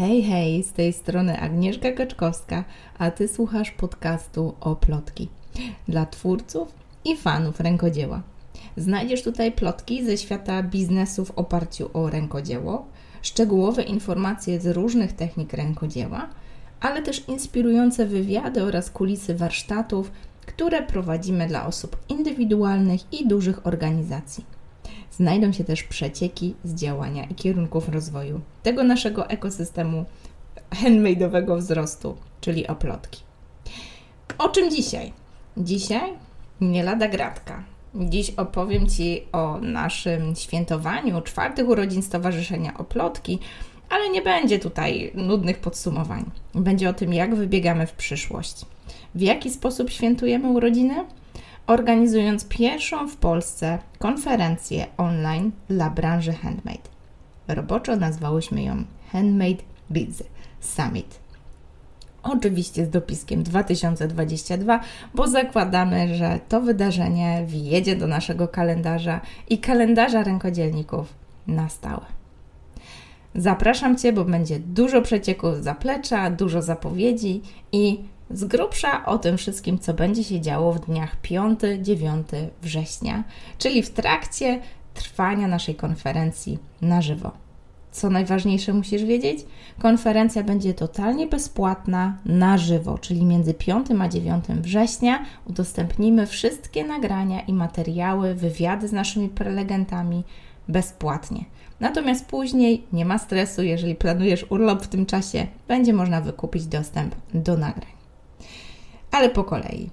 Hej, hej, z tej strony Agnieszka Kaczkowska, a Ty słuchasz podcastu o plotki dla twórców i fanów rękodzieła. Znajdziesz tutaj plotki ze świata biznesu w oparciu o rękodzieło, szczegółowe informacje z różnych technik rękodzieła, ale też inspirujące wywiady oraz kulisy warsztatów, które prowadzimy dla osób indywidualnych i dużych organizacji. Znajdą się też przecieki z działania i kierunków rozwoju tego naszego ekosystemu handmade'owego wzrostu, czyli oplotki. O czym dzisiaj? Dzisiaj nie lada gratka. Dziś opowiem Ci o naszym świętowaniu czwartych urodzin Stowarzyszenia Oplotki, ale nie będzie tutaj nudnych podsumowań. Będzie o tym, jak wybiegamy w przyszłość. W jaki sposób świętujemy urodziny? Organizując pierwszą w Polsce konferencję online dla branży handmade. Roboczo nazwałyśmy ją Handmade Biz Summit. Oczywiście z dopiskiem 2022, bo zakładamy, że to wydarzenie wjedzie do naszego kalendarza i kalendarza rękodzielników na stałe. Zapraszam Cię, bo będzie dużo przecieków z zaplecza, dużo zapowiedzi i z grubsza o tym wszystkim, co będzie się działo w dniach 5-9 września, czyli w trakcie trwania naszej konferencji na żywo. Co najważniejsze musisz wiedzieć? Konferencja będzie totalnie bezpłatna na żywo, czyli między 5 a 9 września udostępnimy wszystkie nagrania i materiały, wywiady z naszymi prelegentami bezpłatnie. Natomiast później nie ma stresu, jeżeli planujesz urlop w tym czasie, będzie można wykupić dostęp do nagrań. Ale po kolei.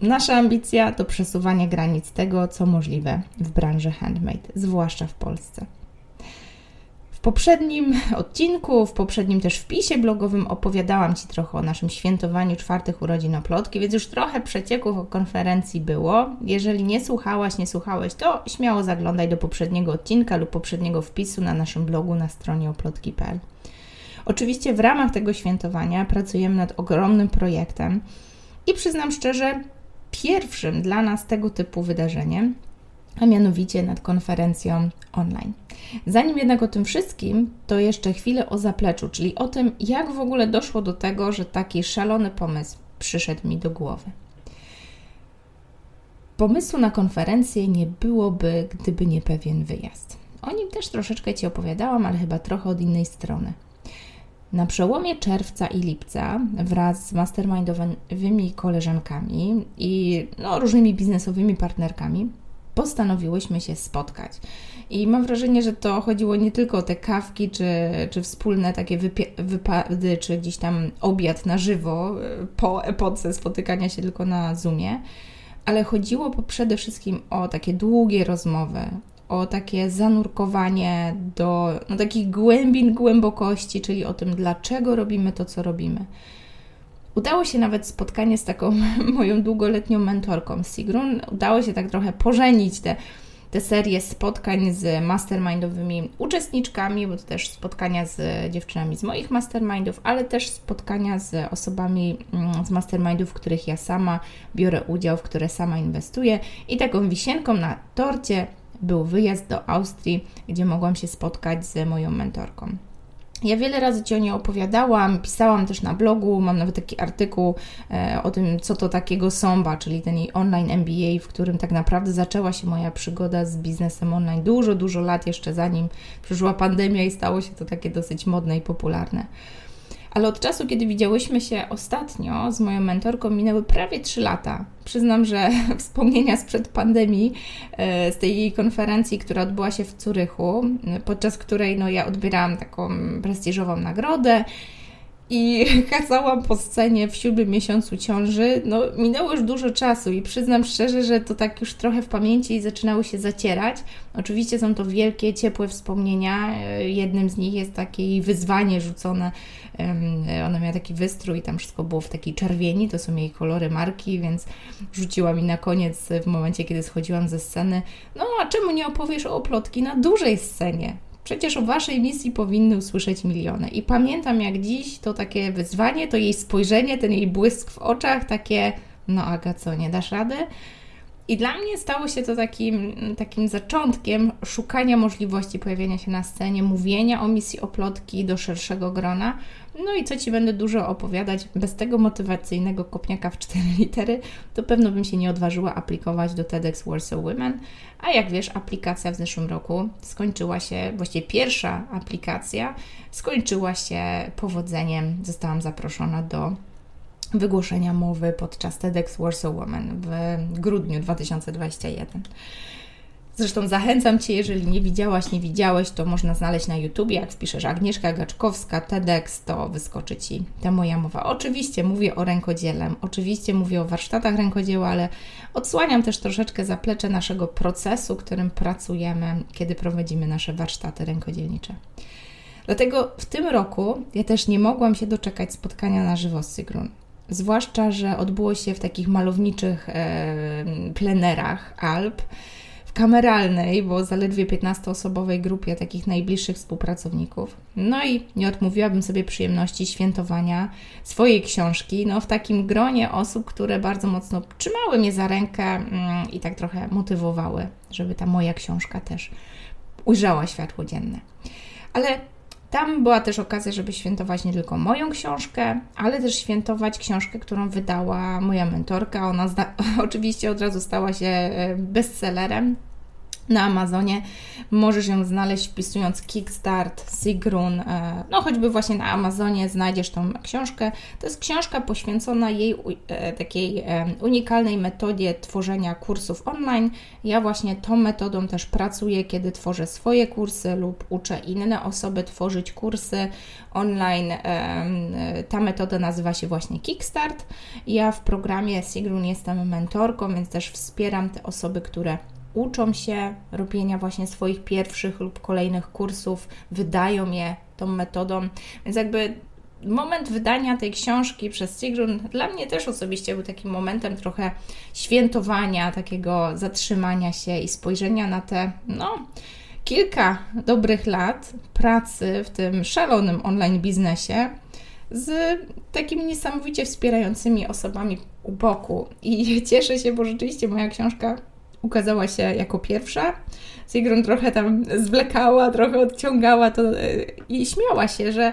Nasza ambicja to przesuwanie granic tego, co możliwe w branży handmade, zwłaszcza w Polsce. W poprzednim odcinku, w poprzednim też wpisie blogowym opowiadałam Ci trochę o naszym świętowaniu czwartych urodzin Oplotki, więc już trochę przecieków o konferencji było. Jeżeli nie słuchałaś, nie słuchałeś, to śmiało zaglądaj do poprzedniego odcinka lub poprzedniego wpisu na naszym blogu na stronie oplotki.pl. Oczywiście w ramach tego świętowania pracujemy nad ogromnym projektem i przyznam szczerze, pierwszym dla nas tego typu wydarzeniem, a mianowicie nad konferencją online. Zanim jednak o tym wszystkim, to jeszcze chwilę o zapleczu, czyli o tym, jak w ogóle doszło do tego, że taki szalony pomysł przyszedł mi do głowy. Pomysłu na konferencję nie byłoby, gdyby nie pewien wyjazd. O nim też troszeczkę Ci opowiadałam, ale chyba trochę od innej strony. Na przełomie czerwca i lipca wraz z mastermindowymi koleżankami i no, różnymi biznesowymi partnerkami postanowiłyśmy się spotkać. I mam wrażenie, że to chodziło nie tylko o te kawki, czy, czy wspólne takie wypady, czy gdzieś tam obiad na żywo e, po epoce spotykania się tylko na Zoomie, ale chodziło przede wszystkim o takie długie rozmowy, o takie zanurkowanie do no, takich głębin głębokości, czyli o tym, dlaczego robimy to, co robimy. Udało się nawet spotkanie z taką moją długoletnią mentorką, Sigrun. Udało się tak trochę pożenić te, te serię spotkań z mastermindowymi uczestniczkami, bo to też spotkania z dziewczynami z moich mastermindów, ale też spotkania z osobami mm, z mastermindów, w których ja sama biorę udział, w które sama inwestuję. I taką wisienką na torcie był wyjazd do Austrii, gdzie mogłam się spotkać z moją mentorką. Ja wiele razy Ci o niej opowiadałam, pisałam też na blogu, mam nawet taki artykuł e, o tym, co to takiego Somba, czyli ten jej online MBA, w którym tak naprawdę zaczęła się moja przygoda z biznesem online dużo, dużo lat jeszcze zanim przyszła pandemia i stało się to takie dosyć modne i popularne. Ale od czasu, kiedy widziałyśmy się ostatnio z moją mentorką, minęły prawie 3 lata. Przyznam, że wspomnienia sprzed pandemii, e, z tej konferencji, która odbyła się w Curychu, podczas której no, ja odbierałam taką prestiżową nagrodę i kazałam po scenie w siódmym miesiącu ciąży. No, minęło już dużo czasu i przyznam szczerze, że to tak już trochę w pamięci zaczynały się zacierać. Oczywiście są to wielkie, ciepłe wspomnienia. E, jednym z nich jest takie wyzwanie rzucone. Ona miała taki wystrój, tam wszystko było w takiej czerwieni, to są jej kolory marki, więc rzuciła mi na koniec, w momencie, kiedy schodziłam ze sceny, no a czemu nie opowiesz o plotki na dużej scenie? Przecież o Waszej misji powinny usłyszeć miliony. I pamiętam jak dziś to takie wyzwanie, to jej spojrzenie, ten jej błysk w oczach, takie, no Aga, co, nie dasz rady? I dla mnie stało się to takim, takim zaczątkiem szukania możliwości pojawienia się na scenie, mówienia o misji oplotki do szerszego grona. No i co Ci będę dużo opowiadać, bez tego motywacyjnego kopniaka w cztery litery, to pewno bym się nie odważyła aplikować do TEDx Warsaw Women. A jak wiesz, aplikacja w zeszłym roku skończyła się, właściwie pierwsza aplikacja skończyła się powodzeniem. Zostałam zaproszona do wygłoszenia mowy podczas TEDx Warsaw Women w grudniu 2021. Zresztą zachęcam Cię, jeżeli nie widziałaś, nie widziałeś, to można znaleźć na YouTubie. Jak wpiszesz Agnieszka Gaczkowska, TEDx, to wyskoczy Ci ta moja mowa. Oczywiście mówię o rękodziele, oczywiście mówię o warsztatach rękodzieła, ale odsłaniam też troszeczkę zaplecze naszego procesu, którym pracujemy, kiedy prowadzimy nasze warsztaty rękodzielnicze. Dlatego w tym roku ja też nie mogłam się doczekać spotkania na żywo z Sygrun. Zwłaszcza, że odbyło się w takich malowniczych e, plenerach Alp, w kameralnej, bo zaledwie 15-osobowej grupie takich najbliższych współpracowników. No i nie odmówiłabym sobie przyjemności świętowania swojej książki, no w takim gronie osób, które bardzo mocno trzymały mnie za rękę mm, i tak trochę motywowały, żeby ta moja książka też ujrzała światło dzienne. Ale tam była też okazja, żeby świętować nie tylko moją książkę, ale też świętować książkę, którą wydała moja mentorka. Ona oczywiście od razu stała się e, bestsellerem na Amazonie. Możesz ją znaleźć wpisując Kickstart, Sigrun, e, no choćby właśnie na Amazonie znajdziesz tą książkę. To jest książka poświęcona jej e, takiej e, unikalnej metodzie tworzenia kursów online. Ja właśnie tą metodą też pracuję, kiedy tworzę swoje kursy lub uczę inne osoby tworzyć kursy online. Ta metoda nazywa się właśnie Kickstart. Ja w programie Sigrun jestem mentorką, więc też wspieram te osoby, które uczą się robienia właśnie swoich pierwszych lub kolejnych kursów, wydają je tą metodą. Więc jakby moment wydania tej książki przez Sigrun dla mnie też osobiście był takim momentem trochę świętowania, takiego zatrzymania się i spojrzenia na te, no, kilka dobrych lat pracy w tym szalonym online biznesie z takimi niesamowicie wspierającymi osobami u boku. I cieszę się, bo rzeczywiście moja książka ukazała się jako pierwsza. Sigrun trochę tam zwlekała, trochę odciągała to e, i śmiała się, że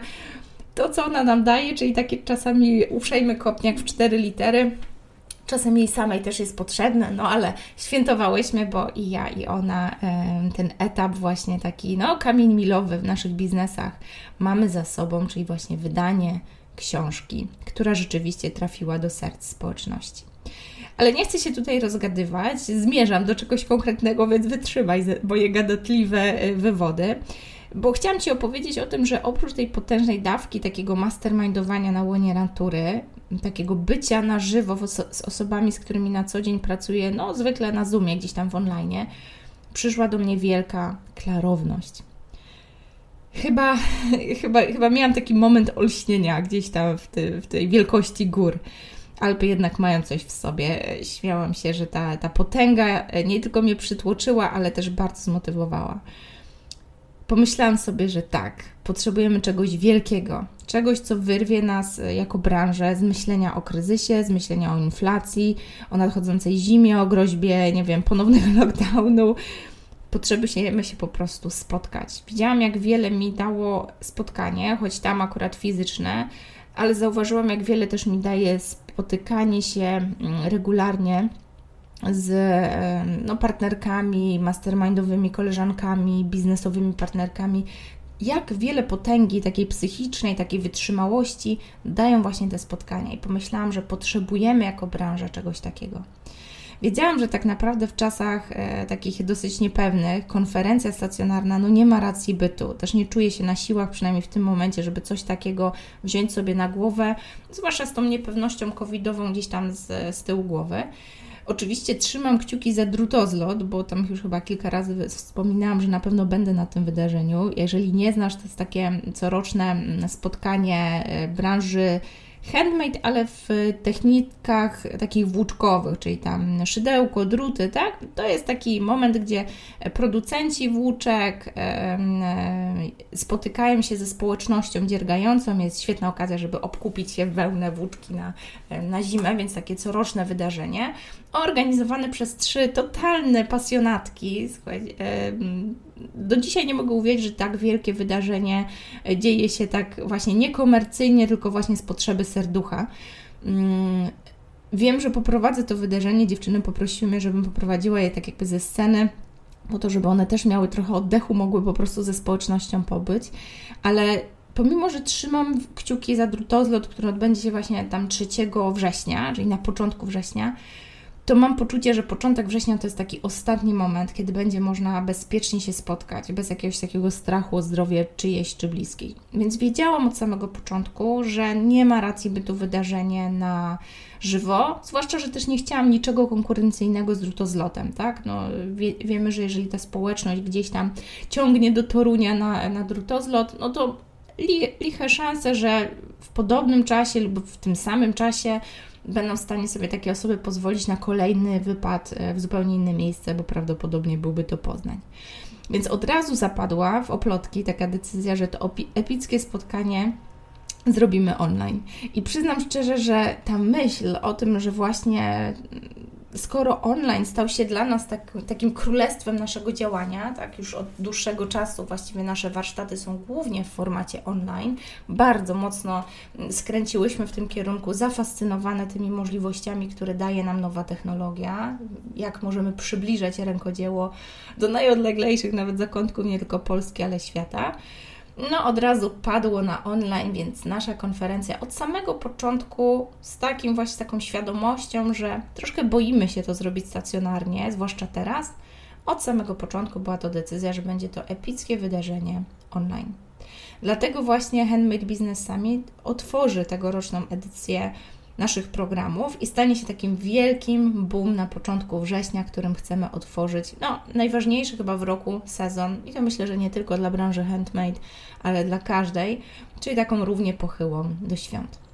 to, co ona nam daje, czyli takie czasami uprzejmy kopniak w cztery litery, czasem jej samej też jest potrzebne, no ale świętowałyśmy, bo i ja, i ona ten etap właśnie taki, no kamień milowy w naszych biznesach mamy za sobą, czyli właśnie wydanie książki, która rzeczywiście trafiła do serc społeczności. Ale nie chcę się tutaj rozgadywać, zmierzam do czegoś konkretnego, więc wytrzymaj moje gadatliwe e, wywody. Bo chciałam Ci opowiedzieć o tym, że oprócz tej potężnej dawki takiego mastermindowania na łonie natury, takiego bycia na żywo z osobami, z którymi na co dzień pracuję, no zwykle na Zoomie, gdzieś tam w online, przyszła do mnie wielka klarowność. Chyba, chyba, chyba miałam taki moment olśnienia gdzieś tam w, ty, w tej wielkości gór. Alpy jednak mają coś w sobie. Śmiałam się, że ta, ta potęga nie tylko mnie przytłoczyła, ale też bardzo zmotywowała. Pomyślałam sobie, że tak, potrzebujemy czegoś wielkiego, czegoś, co wyrwie nas jako branżę z myślenia o kryzysie, z myślenia o inflacji, o nadchodzącej zimie, o groźbie, nie wiem, ponownego lockdownu. Potrzebujemy się po prostu spotkać. Widziałam, jak wiele mi dało spotkanie, choć tam akurat fizyczne, ale zauważyłam, jak wiele też mi daje spotykanie się mm, regularnie z no, partnerkami, mastermindowymi koleżankami, biznesowymi partnerkami, jak wiele potęgi takiej psychicznej, takiej wytrzymałości dają właśnie te spotkania. I pomyślałam, że potrzebujemy jako branża czegoś takiego. Wiedziałam, że tak naprawdę w czasach e, takich dosyć niepewnych konferencja stacjonarna no nie ma racji bytu. Też nie czuję się na siłach, przynajmniej w tym momencie, żeby coś takiego wziąć sobie na głowę, zwłaszcza z tą niepewnością covidową gdzieś tam z, z tyłu głowy. Oczywiście trzymam kciuki za drutozlot, bo tam już chyba kilka razy wspominałam, że na pewno będę na tym wydarzeniu. Jeżeli nie znasz, to jest takie coroczne mm, spotkanie e, branży handmade, ale w technikach takich włóczkowych, czyli tam szydełko, druty, tak? To jest taki moment, gdzie producenci włóczek spotykają się ze społecznością dziergającą. Jest świetna okazja, żeby obkupić się wełnę włóczki na, na zimę, więc takie coroczne wydarzenie. Organizowane przez trzy totalne pasjonatki. Do dzisiaj nie mogę uwierzyć, że tak wielkie wydarzenie dzieje się tak właśnie niekomercyjnie, tylko właśnie z potrzeby serducha. Mm, wiem, że poprowadzę to wydarzenie. Dziewczyny poprosiły mnie, żebym poprowadziła je tak jakby ze sceny, po to, żeby one też miały trochę oddechu, mogły po prostu ze społecznością pobyć. Ale pomimo, że trzymam kciuki za drutozlot, który odbędzie się właśnie tam 3 września, czyli na początku września, to mam poczucie, że początek września to jest taki ostatni moment, kiedy będzie można bezpiecznie się spotkać, bez jakiegoś takiego strachu o zdrowie czyjeś czy bliskiej. Więc wiedziałam od samego początku, że nie ma racji, by to wydarzenie na żywo, zwłaszcza, że też nie chciałam niczego konkurencyjnego z drutozlotem, tak? No, wie, wiemy, że jeżeli ta społeczność gdzieś tam ciągnie do Torunia na, na drutozlot, no to li, liche szanse, że w podobnym czasie lub w tym samym czasie będą w stanie sobie takie osoby pozwolić na kolejny wypad e, w zupełnie inne miejsce, bo prawdopodobnie byłby to Poznań. Więc od razu zapadła w oplotki taka decyzja, że to epickie spotkanie zrobimy online. I przyznam szczerze, że ta myśl o tym, że właśnie skoro online stał się dla nas tak, takim królestwem naszego działania, tak już od dłuższego czasu właściwie nasze warsztaty są głównie w formacie online, bardzo mocno skręciłyśmy w tym kierunku, zafascynowane tymi możliwościami, które daje nam nowa technologia, jak możemy przybliżać rękodzieło do najodleglejszych nawet zakątków nie tylko Polski, ale świata no od razu padło na online, więc nasza konferencja od samego początku z takim właśnie taką świadomością, że troszkę boimy się to zrobić stacjonarnie, zwłaszcza teraz. Od samego początku była to decyzja, że będzie to epickie wydarzenie online. Dlatego właśnie Handmade Business Summit otworzy tegoroczną edycję naszych programów i stanie się takim wielkim boom na początku września, którym chcemy otworzyć, no, najważniejszy chyba w roku sezon i to myślę, że nie tylko dla branży handmade, ale dla każdej, czyli taką równie pochyłą do świąt.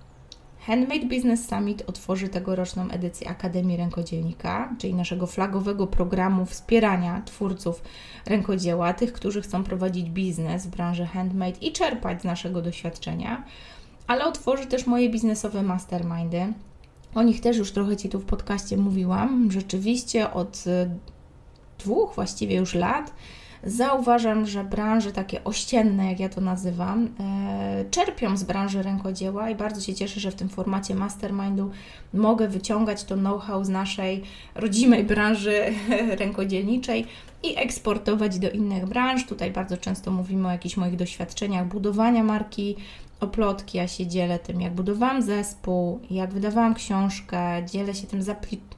Handmade Business Summit otworzy tegoroczną edycję Akademii Rękodzielnika, czyli naszego flagowego programu wspierania twórców rękodzieła, tych, którzy chcą prowadzić biznes w branży handmade i czerpać z naszego doświadczenia ale otworzy też moje biznesowe mastermindy. O nich też już trochę Ci tu w podcaście mówiłam. Rzeczywiście od y, dwóch właściwie już lat zauważam, że branże takie ościenne, jak ja to nazywam, e, czerpią z branży rękodzieła i bardzo się cieszę, że w tym formacie mastermindu mogę wyciągać to know-how z naszej rodzimej branży rękodzielniczej i eksportować do innych branż. Tutaj bardzo często mówimy o jakichś moich doświadczeniach budowania marki oplotki, ja się dzielę tym, jak budowałam zespół, jak wydawałam książkę, dzielę się tym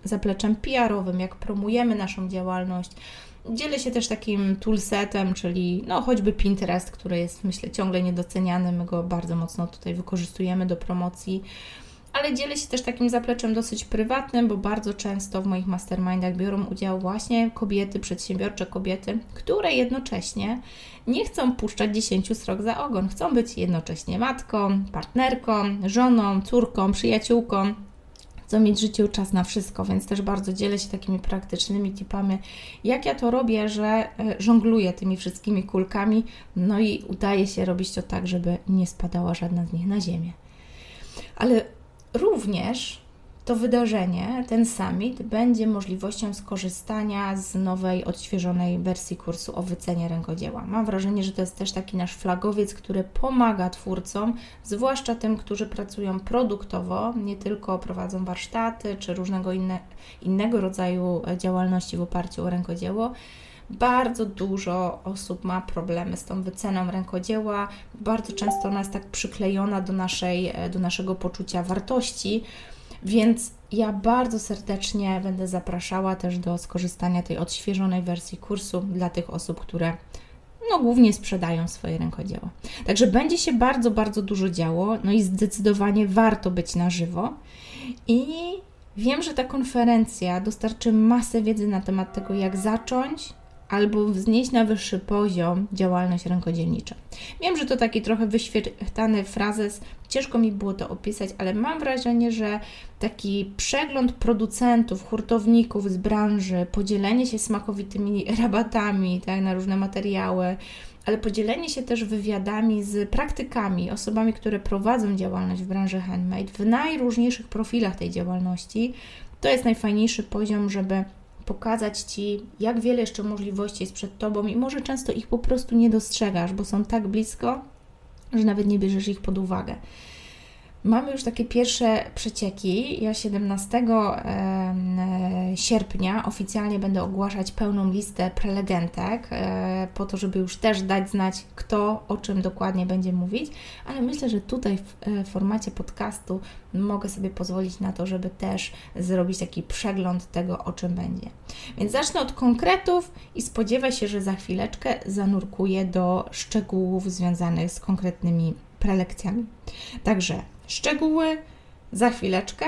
zapleczem PR-owym, jak promujemy naszą działalność. Dzielę się też takim toolsetem, czyli no choćby Pinterest, który jest myślę ciągle niedoceniany, my go bardzo mocno tutaj wykorzystujemy do promocji ale dzielę się też takim zapleczem dosyć prywatnym, bo bardzo często w moich mastermindach biorą udział właśnie kobiety, przedsiębiorcze kobiety, które jednocześnie nie chcą puszczać dziesięciu srok za ogon. Chcą być jednocześnie matką, partnerką, żoną, córką, przyjaciółką. Chcą mieć w życiu czas na wszystko, więc też bardzo dzielę się takimi praktycznymi tipami, jak ja to robię, że e, żongluję tymi wszystkimi kulkami, no i udaje się robić to tak, żeby nie spadała żadna z nich na ziemię. Ale Również to wydarzenie, ten summit, będzie możliwością skorzystania z nowej, odświeżonej wersji kursu o wycenie rękodzieła. Mam wrażenie, że to jest też taki nasz flagowiec, który pomaga twórcom, zwłaszcza tym, którzy pracują produktowo, nie tylko prowadzą warsztaty czy różnego inne, innego rodzaju działalności w oparciu o rękodzieło bardzo dużo osób ma problemy z tą wyceną rękodzieła. Bardzo często ona jest tak przyklejona do, naszej, e, do naszego poczucia wartości. Więc ja bardzo serdecznie będę zapraszała też do skorzystania tej odświeżonej wersji kursu dla tych osób, które no, głównie sprzedają swoje rękodzieło. Także będzie się bardzo, bardzo dużo działo, no i zdecydowanie warto być na żywo. I wiem, że ta konferencja dostarczy masę wiedzy na temat tego, jak zacząć, albo wznieść na wyższy poziom działalność rękodzielniczą. Wiem, że to taki trochę wyświetlany frazes, ciężko mi było to opisać, ale mam wrażenie, że taki przegląd producentów, hurtowników z branży, podzielenie się smakowitymi rabatami tak, na różne materiały, ale podzielenie się też wywiadami z praktykami, osobami, które prowadzą działalność w branży handmade w najróżniejszych profilach tej działalności, To jest najfajniejszy poziom, żeby pokazać Ci, jak wiele jeszcze możliwości jest przed Tobą i może często ich po prostu nie dostrzegasz, bo są tak blisko, że nawet nie bierzesz ich pod uwagę. Mamy już takie pierwsze przecieki. Ja 17 sierpnia oficjalnie będę ogłaszać pełną listę prelegentek, e, po to, żeby już też dać znać, kto o czym dokładnie będzie mówić, ale myślę, że tutaj w e, formacie podcastu mogę sobie pozwolić na to, żeby też zrobić taki przegląd tego, o czym będzie. Więc zacznę od konkretów i spodziewaj się, że za chwileczkę zanurkuję do szczegółów związanych z konkretnymi prelekcjami. Także Szczegóły za chwileczkę,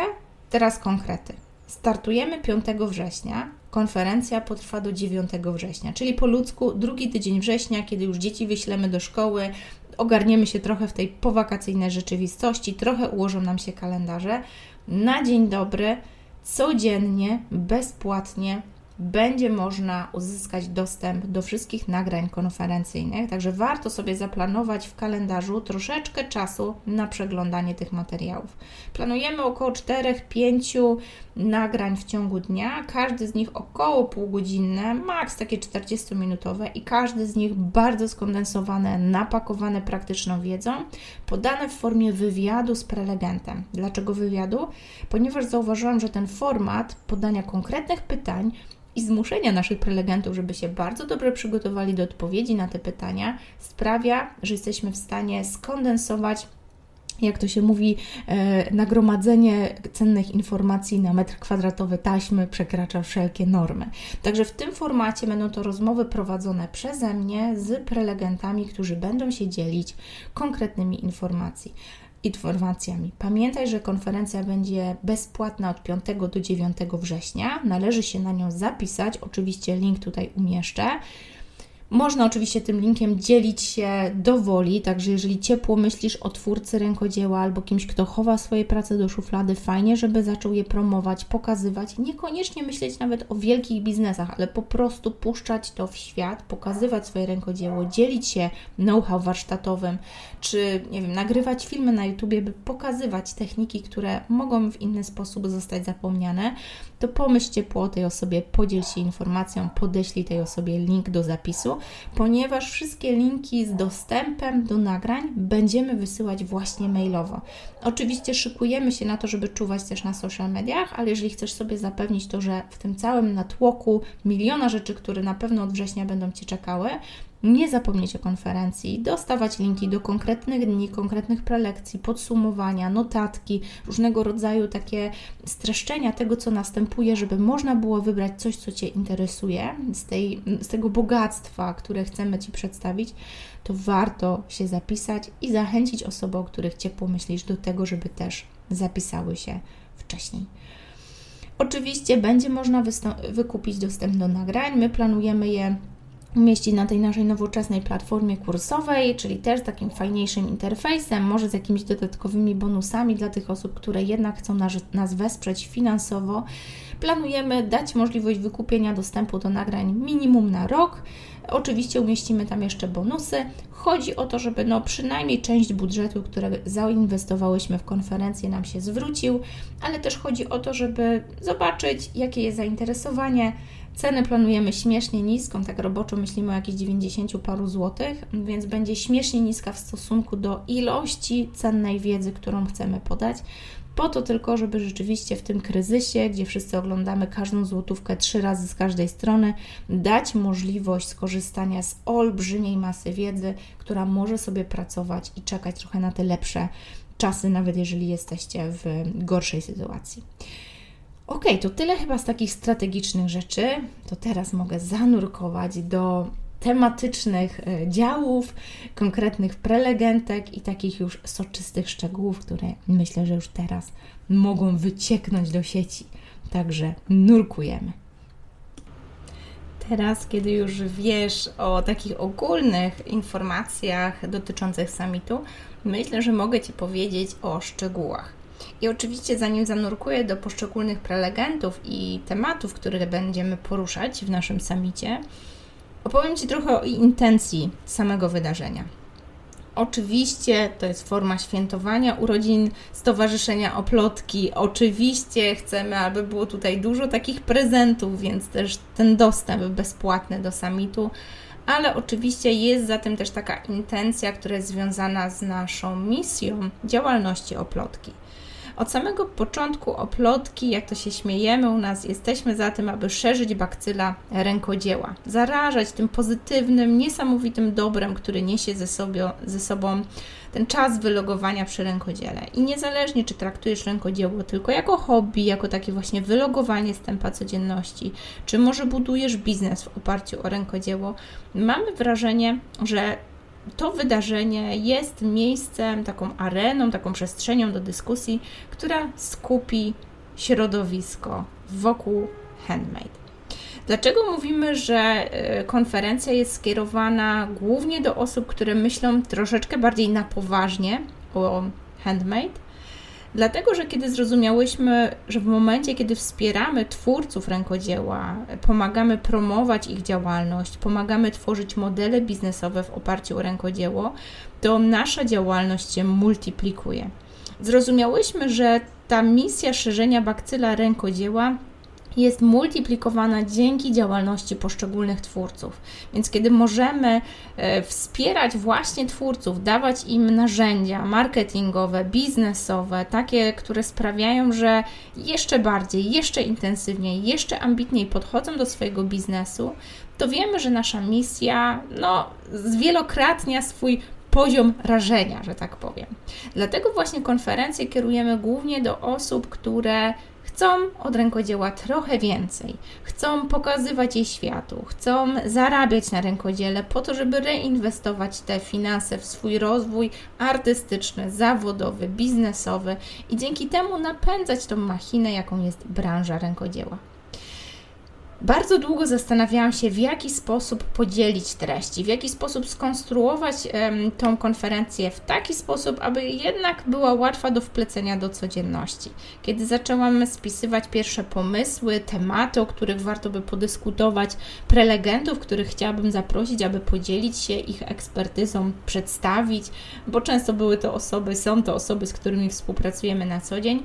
teraz konkrety. Startujemy 5 września. Konferencja potrwa do 9 września, czyli po ludzku drugi tydzień września, kiedy już dzieci wyślemy do szkoły, ogarniemy się trochę w tej powakacyjnej rzeczywistości, trochę ułożą nam się kalendarze. Na dzień dobry, codziennie, bezpłatnie będzie można uzyskać dostęp do wszystkich nagrań konferencyjnych, także warto sobie zaplanować w kalendarzu troszeczkę czasu na przeglądanie tych materiałów. Planujemy około 4-5 nagrań w ciągu dnia, każdy z nich około półgodzinne, maks takie 40-minutowe i każdy z nich bardzo skondensowane, napakowane praktyczną wiedzą, podane w formie wywiadu z prelegentem. Dlaczego wywiadu? Ponieważ zauważyłam, że ten format podania konkretnych pytań i zmuszenia naszych prelegentów, żeby się bardzo dobrze przygotowali do odpowiedzi na te pytania, sprawia, że jesteśmy w stanie skondensować jak to się mówi, e, nagromadzenie cennych informacji na metr kwadratowy taśmy przekracza wszelkie normy. Także w tym formacie będą to rozmowy prowadzone przeze mnie z prelegentami, którzy będą się dzielić konkretnymi informacjami informacjami. Pamiętaj, że konferencja będzie bezpłatna od 5 do 9 września. Należy się na nią zapisać. Oczywiście link tutaj umieszczę. Można oczywiście tym linkiem dzielić się do woli, także jeżeli ciepło myślisz o twórcy rękodzieła albo kimś, kto chowa swoje prace do szuflady, fajnie, żeby zaczął je promować, pokazywać. Niekoniecznie myśleć nawet o wielkich biznesach, ale po prostu puszczać to w świat, pokazywać swoje rękodzieło, dzielić się know-how warsztatowym, czy nie wiem, nagrywać filmy na YouTubie, by pokazywać techniki, które mogą w inny sposób zostać zapomniane, to pomyśl ciepło o tej osobie, podziel się informacją, podeślij tej osobie link do zapisu, ponieważ wszystkie linki z dostępem do nagrań będziemy wysyłać właśnie mailowo. Oczywiście szykujemy się na to, żeby czuwać też na social mediach, ale jeżeli chcesz sobie zapewnić to, że w tym całym natłoku miliona rzeczy, które na pewno od września będą Cię czekały, nie zapomnieć o konferencji, dostawać linki do konkretnych dni, konkretnych prelekcji, podsumowania, notatki, różnego rodzaju takie streszczenia tego, co następuje, żeby można było wybrać coś, co Cię interesuje z, tej, z tego bogactwa, które chcemy Ci przedstawić, to warto się zapisać i zachęcić osoby, o których ciepło myślisz, do tego, żeby też zapisały się wcześniej. Oczywiście będzie można wykupić dostęp do nagrań. My planujemy je umieścić na tej naszej nowoczesnej platformie kursowej, czyli też takim fajniejszym interfejsem, może z jakimiś dodatkowymi bonusami dla tych osób, które jednak chcą nas wesprzeć finansowo. Planujemy dać możliwość wykupienia dostępu do nagrań minimum na rok. Oczywiście umieścimy tam jeszcze bonusy. Chodzi o to, żeby no przynajmniej część budżetu, który zainwestowałyśmy w konferencję, nam się zwrócił, ale też chodzi o to, żeby zobaczyć, jakie jest zainteresowanie Ceny planujemy śmiesznie niską, tak roboczo myślimy o jakichś 90 paru złotych, więc będzie śmiesznie niska w stosunku do ilości cennej wiedzy, którą chcemy podać. Po to tylko, żeby rzeczywiście w tym kryzysie, gdzie wszyscy oglądamy każdą złotówkę trzy razy z każdej strony, dać możliwość skorzystania z olbrzymiej masy wiedzy, która może sobie pracować i czekać trochę na te lepsze czasy, nawet jeżeli jesteście w gorszej sytuacji. Ok, to tyle chyba z takich strategicznych rzeczy. To teraz mogę zanurkować do tematycznych e, działów, konkretnych prelegentek i takich już soczystych szczegółów, które myślę, że już teraz mogą wycieknąć do sieci. Także nurkujemy. Teraz, kiedy już wiesz o takich ogólnych informacjach dotyczących summitu, myślę, że mogę Ci powiedzieć o szczegółach. I oczywiście, zanim zanurkuję do poszczególnych prelegentów i tematów, które będziemy poruszać w naszym samicie, opowiem Ci trochę o intencji samego wydarzenia. Oczywiście to jest forma świętowania urodzin Stowarzyszenia Oplotki. Oczywiście chcemy, aby było tutaj dużo takich prezentów, więc też ten dostęp bezpłatny do samitu. Ale oczywiście jest za tym też taka intencja, która jest związana z naszą misją działalności Oplotki. Od samego początku oplotki, jak to się śmiejemy u nas, jesteśmy za tym, aby szerzyć bakcyla rękodzieła, zarażać tym pozytywnym, niesamowitym dobrem, który niesie ze, sobie, ze sobą ten czas wylogowania przy rękodziele. I niezależnie, czy traktujesz rękodzieło tylko jako hobby, jako takie właśnie wylogowanie z tempa codzienności, czy może budujesz biznes w oparciu o rękodzieło, mamy wrażenie, że to wydarzenie jest miejscem, taką areną, taką przestrzenią do dyskusji, która skupi środowisko wokół handmade. Dlaczego mówimy, że e, konferencja jest skierowana głównie do osób, które myślą troszeczkę bardziej na poważnie o handmade? Dlatego, że kiedy zrozumiałyśmy, że w momencie, kiedy wspieramy twórców rękodzieła, pomagamy promować ich działalność, pomagamy tworzyć modele biznesowe w oparciu o rękodzieło, to nasza działalność się multiplikuje. Zrozumiałyśmy, że ta misja szerzenia bakcyla rękodzieła jest multiplikowana dzięki działalności poszczególnych twórców. Więc kiedy możemy e, wspierać właśnie twórców, dawać im narzędzia marketingowe, biznesowe, takie, które sprawiają, że jeszcze bardziej, jeszcze intensywniej, jeszcze ambitniej podchodzą do swojego biznesu, to wiemy, że nasza misja no, zwielokrotnia swój poziom rażenia, że tak powiem. Dlatego właśnie konferencje kierujemy głównie do osób, które chcą od rękodzieła trochę więcej, chcą pokazywać jej światu, chcą zarabiać na rękodziele po to, żeby reinwestować te finanse w swój rozwój artystyczny, zawodowy, biznesowy i dzięki temu napędzać tą machinę, jaką jest branża rękodzieła. Bardzo długo zastanawiałam się, w jaki sposób podzielić treści, w jaki sposób skonstruować um, tą konferencję w taki sposób, aby jednak była łatwa do wplecenia do codzienności. Kiedy zaczęłam spisywać pierwsze pomysły, tematy, o których warto by podyskutować, prelegentów, których chciałabym zaprosić, aby podzielić się ich ekspertyzą, przedstawić, bo często były to osoby, są to osoby, z którymi współpracujemy na co dzień,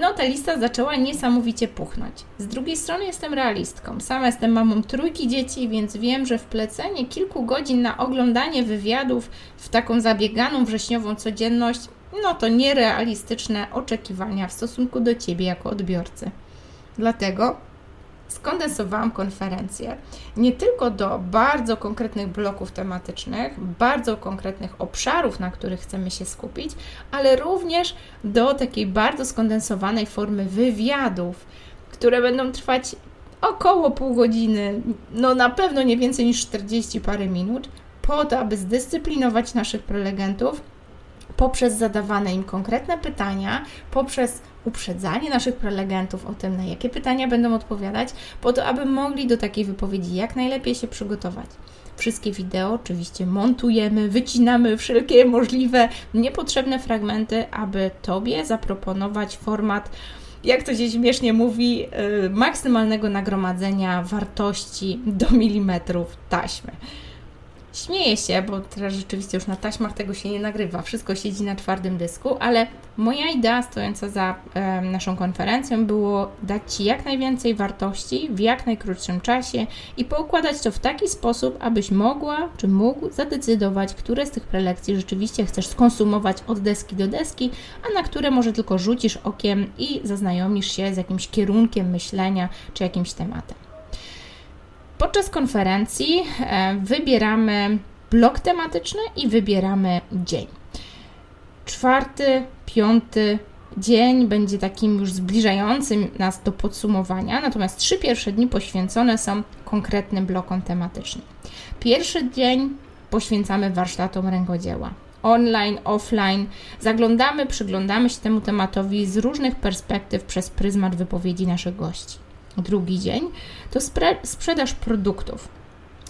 no ta lista zaczęła niesamowicie puchnąć. Z drugiej strony jestem realistką Sama jestem mamą trójki dzieci, więc wiem, że wplecenie kilku godzin na oglądanie wywiadów w taką zabieganą wrześniową codzienność, no to nierealistyczne oczekiwania w stosunku do Ciebie jako odbiorcy. Dlatego skondensowałam konferencję nie tylko do bardzo konkretnych bloków tematycznych, bardzo konkretnych obszarów, na których chcemy się skupić, ale również do takiej bardzo skondensowanej formy wywiadów, które będą trwać około pół godziny, no na pewno nie więcej niż 40 parę minut, po to, aby zdyscyplinować naszych prelegentów poprzez zadawane im konkretne pytania, poprzez uprzedzanie naszych prelegentów o tym, na jakie pytania będą odpowiadać, po to, aby mogli do takiej wypowiedzi jak najlepiej się przygotować. Wszystkie wideo oczywiście montujemy, wycinamy wszelkie możliwe niepotrzebne fragmenty, aby Tobie zaproponować format jak to się śmiesznie mówi, y, maksymalnego nagromadzenia wartości do milimetrów taśmy. Śmieję się, bo teraz rzeczywiście już na taśmach tego się nie nagrywa, wszystko siedzi na twardym dysku, ale moja idea stojąca za e, naszą konferencją było dać Ci jak najwięcej wartości w jak najkrótszym czasie i poukładać to w taki sposób, abyś mogła czy mógł zadecydować, które z tych prelekcji rzeczywiście chcesz skonsumować od deski do deski, a na które może tylko rzucisz okiem i zaznajomisz się z jakimś kierunkiem myślenia czy jakimś tematem. Podczas konferencji e, wybieramy blok tematyczny i wybieramy dzień. Czwarty, piąty dzień będzie takim już zbliżającym nas do podsumowania, natomiast trzy pierwsze dni poświęcone są konkretnym blokom tematycznym. Pierwszy dzień poświęcamy warsztatom rękodzieła. Online, offline, zaglądamy, przyglądamy się temu tematowi z różnych perspektyw przez pryzmat wypowiedzi naszych gości drugi dzień, to sprzedaż produktów.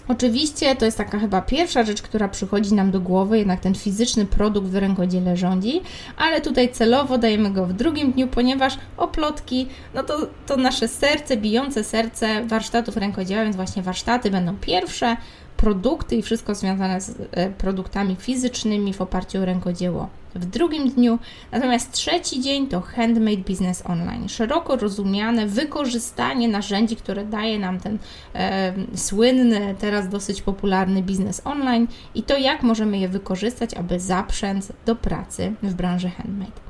Oczywiście to jest taka chyba pierwsza rzecz, która przychodzi nam do głowy, jednak ten fizyczny produkt w rękodziele rządzi, ale tutaj celowo dajemy go w drugim dniu, ponieważ oplotki, no to, to nasze serce, bijące serce warsztatów rękodzieła, więc właśnie warsztaty będą pierwsze, produkty i wszystko związane z e, produktami fizycznymi w oparciu o rękodzieło w drugim dniu. Natomiast trzeci dzień to Handmade Business Online. Szeroko rozumiane wykorzystanie narzędzi, które daje nam ten e, słynny, teraz dosyć popularny biznes online i to, jak możemy je wykorzystać, aby zaprzęc do pracy w branży handmade.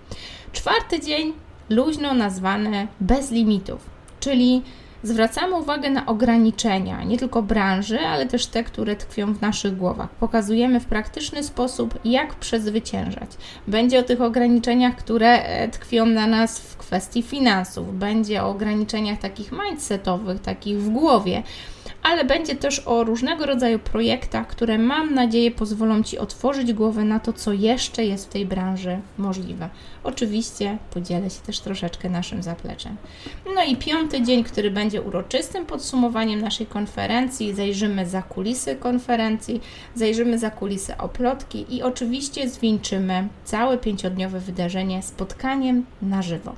Czwarty dzień luźno nazwany bez limitów, czyli zwracamy uwagę na ograniczenia, nie tylko branży, ale też te, które tkwią w naszych głowach. Pokazujemy w praktyczny sposób, jak przezwyciężać. Będzie o tych ograniczeniach, które e, tkwią na nas w kwestii finansów, będzie o ograniczeniach takich mindsetowych, takich w głowie ale będzie też o różnego rodzaju projektach, które mam nadzieję pozwolą Ci otworzyć głowę na to, co jeszcze jest w tej branży możliwe. Oczywiście podzielę się też troszeczkę naszym zapleczem. No i piąty dzień, który będzie uroczystym podsumowaniem naszej konferencji, zajrzymy za kulisy konferencji, zajrzymy za kulisy oplotki i oczywiście zwieńczymy całe pięciodniowe wydarzenie spotkaniem na żywo.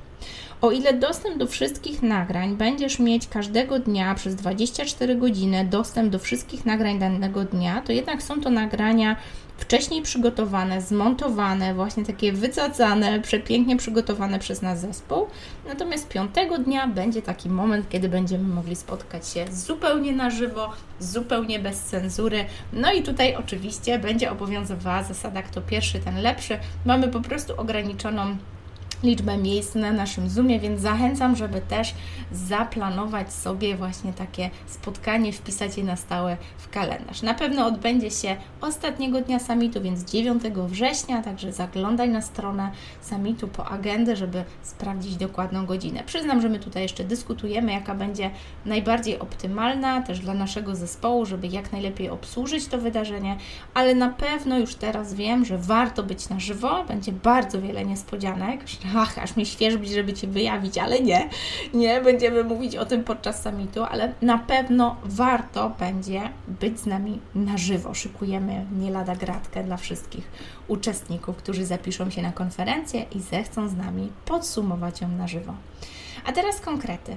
O ile dostęp do wszystkich nagrań będziesz mieć każdego dnia przez 24 godziny dostęp do wszystkich nagrań danego dnia, to jednak są to nagrania wcześniej przygotowane, zmontowane, właśnie takie wycacane, przepięknie przygotowane przez nas zespół. Natomiast piątego dnia będzie taki moment, kiedy będziemy mogli spotkać się zupełnie na żywo, zupełnie bez cenzury. No i tutaj oczywiście będzie obowiązywała zasada, kto pierwszy, ten lepszy. Mamy po prostu ograniczoną liczbę miejsc na naszym Zoomie, więc zachęcam, żeby też zaplanować sobie właśnie takie spotkanie, wpisać je na stałe w kalendarz. Na pewno odbędzie się ostatniego dnia summitu, więc 9 września, także zaglądaj na stronę summitu po agendę, żeby sprawdzić dokładną godzinę. Przyznam, że my tutaj jeszcze dyskutujemy, jaka będzie najbardziej optymalna też dla naszego zespołu, żeby jak najlepiej obsłużyć to wydarzenie, ale na pewno już teraz wiem, że warto być na żywo, będzie bardzo wiele niespodzianek, ach, aż mi świeżbić, żeby Cię wyjawić, ale nie, nie, będziemy mówić o tym podczas summitu, ale na pewno warto będzie być z nami na żywo. Szykujemy nie lada gratkę dla wszystkich uczestników, którzy zapiszą się na konferencję i zechcą z nami podsumować ją na żywo. A teraz konkrety.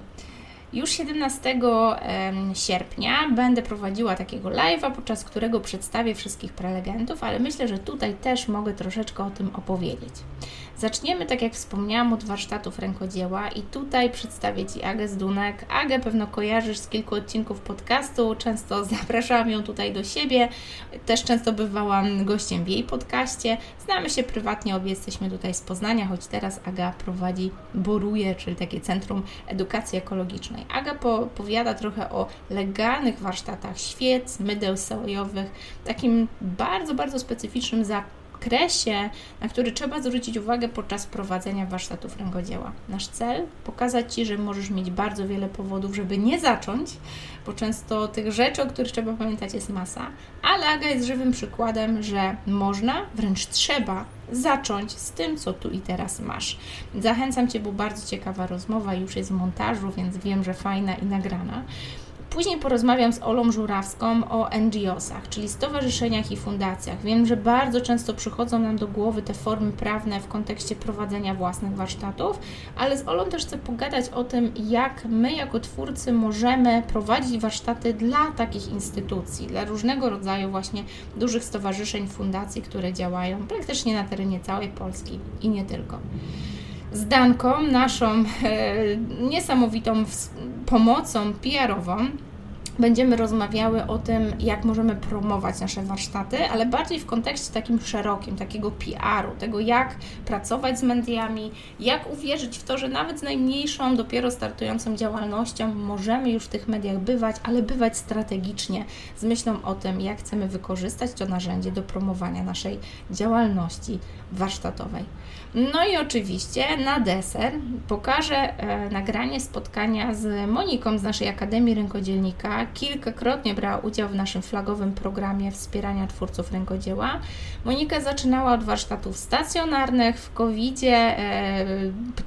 Już 17 sierpnia będę prowadziła takiego live'a, podczas którego przedstawię wszystkich prelegentów, ale myślę, że tutaj też mogę troszeczkę o tym opowiedzieć. Zaczniemy, tak jak wspomniałam, od warsztatów rękodzieła i tutaj przedstawię Ci Agę Zdunek. Agę pewno kojarzysz z kilku odcinków podcastu, często zapraszałam ją tutaj do siebie, też często bywałam gościem w jej podcaście. Znamy się prywatnie, obie jesteśmy tutaj z Poznania, choć teraz Aga prowadzi Boruje, czyli takie Centrum Edukacji Ekologicznej. Aga powiada trochę o legalnych warsztatach świec, mydeł sojowych, takim bardzo, bardzo specyficznym zakresie zakresie, na który trzeba zwrócić uwagę podczas prowadzenia warsztatów rękodzieła. Nasz cel pokazać Ci, że możesz mieć bardzo wiele powodów, żeby nie zacząć, bo często tych rzeczy, o których trzeba pamiętać, jest masa, ale Aga jest żywym przykładem, że można, wręcz trzeba zacząć z tym, co tu i teraz masz. Zachęcam Cię, bo bardzo ciekawa rozmowa już jest w montażu, więc wiem, że fajna i nagrana. Później porozmawiam z Olą Żurawską o NGOsach, czyli stowarzyszeniach i fundacjach. Wiem, że bardzo często przychodzą nam do głowy te formy prawne w kontekście prowadzenia własnych warsztatów, ale z Olą też chcę pogadać o tym, jak my jako twórcy możemy prowadzić warsztaty dla takich instytucji, dla różnego rodzaju właśnie dużych stowarzyszeń, fundacji, które działają praktycznie na terenie całej Polski i nie tylko z Danką, naszą e, niesamowitą pomocą PR-ową, będziemy rozmawiały o tym, jak możemy promować nasze warsztaty, ale bardziej w kontekście takim szerokim, takiego PR-u, tego jak pracować z mediami, jak uwierzyć w to, że nawet z najmniejszą, dopiero startującą działalnością możemy już w tych mediach bywać, ale bywać strategicznie, z myślą o tym, jak chcemy wykorzystać to narzędzie do promowania naszej działalności warsztatowej. No i oczywiście na deser pokażę e, nagranie spotkania z Moniką z naszej Akademii Rękodzielnika. Kilkakrotnie brała udział w naszym flagowym programie wspierania twórców rękodzieła. Monika zaczynała od warsztatów stacjonarnych. W covid e,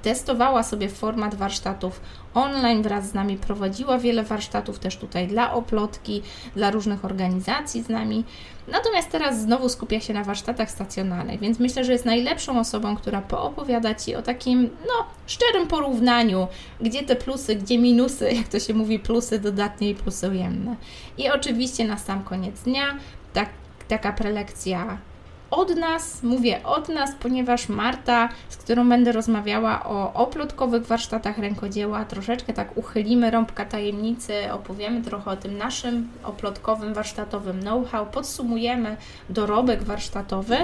testowała sobie format warsztatów online, wraz z nami prowadziła wiele warsztatów też tutaj dla Oplotki, dla różnych organizacji z nami. Natomiast teraz znowu skupia się na warsztatach stacjonarnych, więc myślę, że jest najlepszą osobą, która poopowiada Ci o takim, no, szczerym porównaniu, gdzie te plusy, gdzie minusy, jak to się mówi, plusy dodatnie i plusy ujemne. I oczywiście na sam koniec dnia tak, taka prelekcja od nas, mówię od nas, ponieważ Marta, z którą będę rozmawiała o oplotkowych warsztatach rękodzieła, troszeczkę tak uchylimy rąbka tajemnicy, opowiemy trochę o tym naszym oplotkowym warsztatowym know-how, podsumujemy dorobek warsztatowy,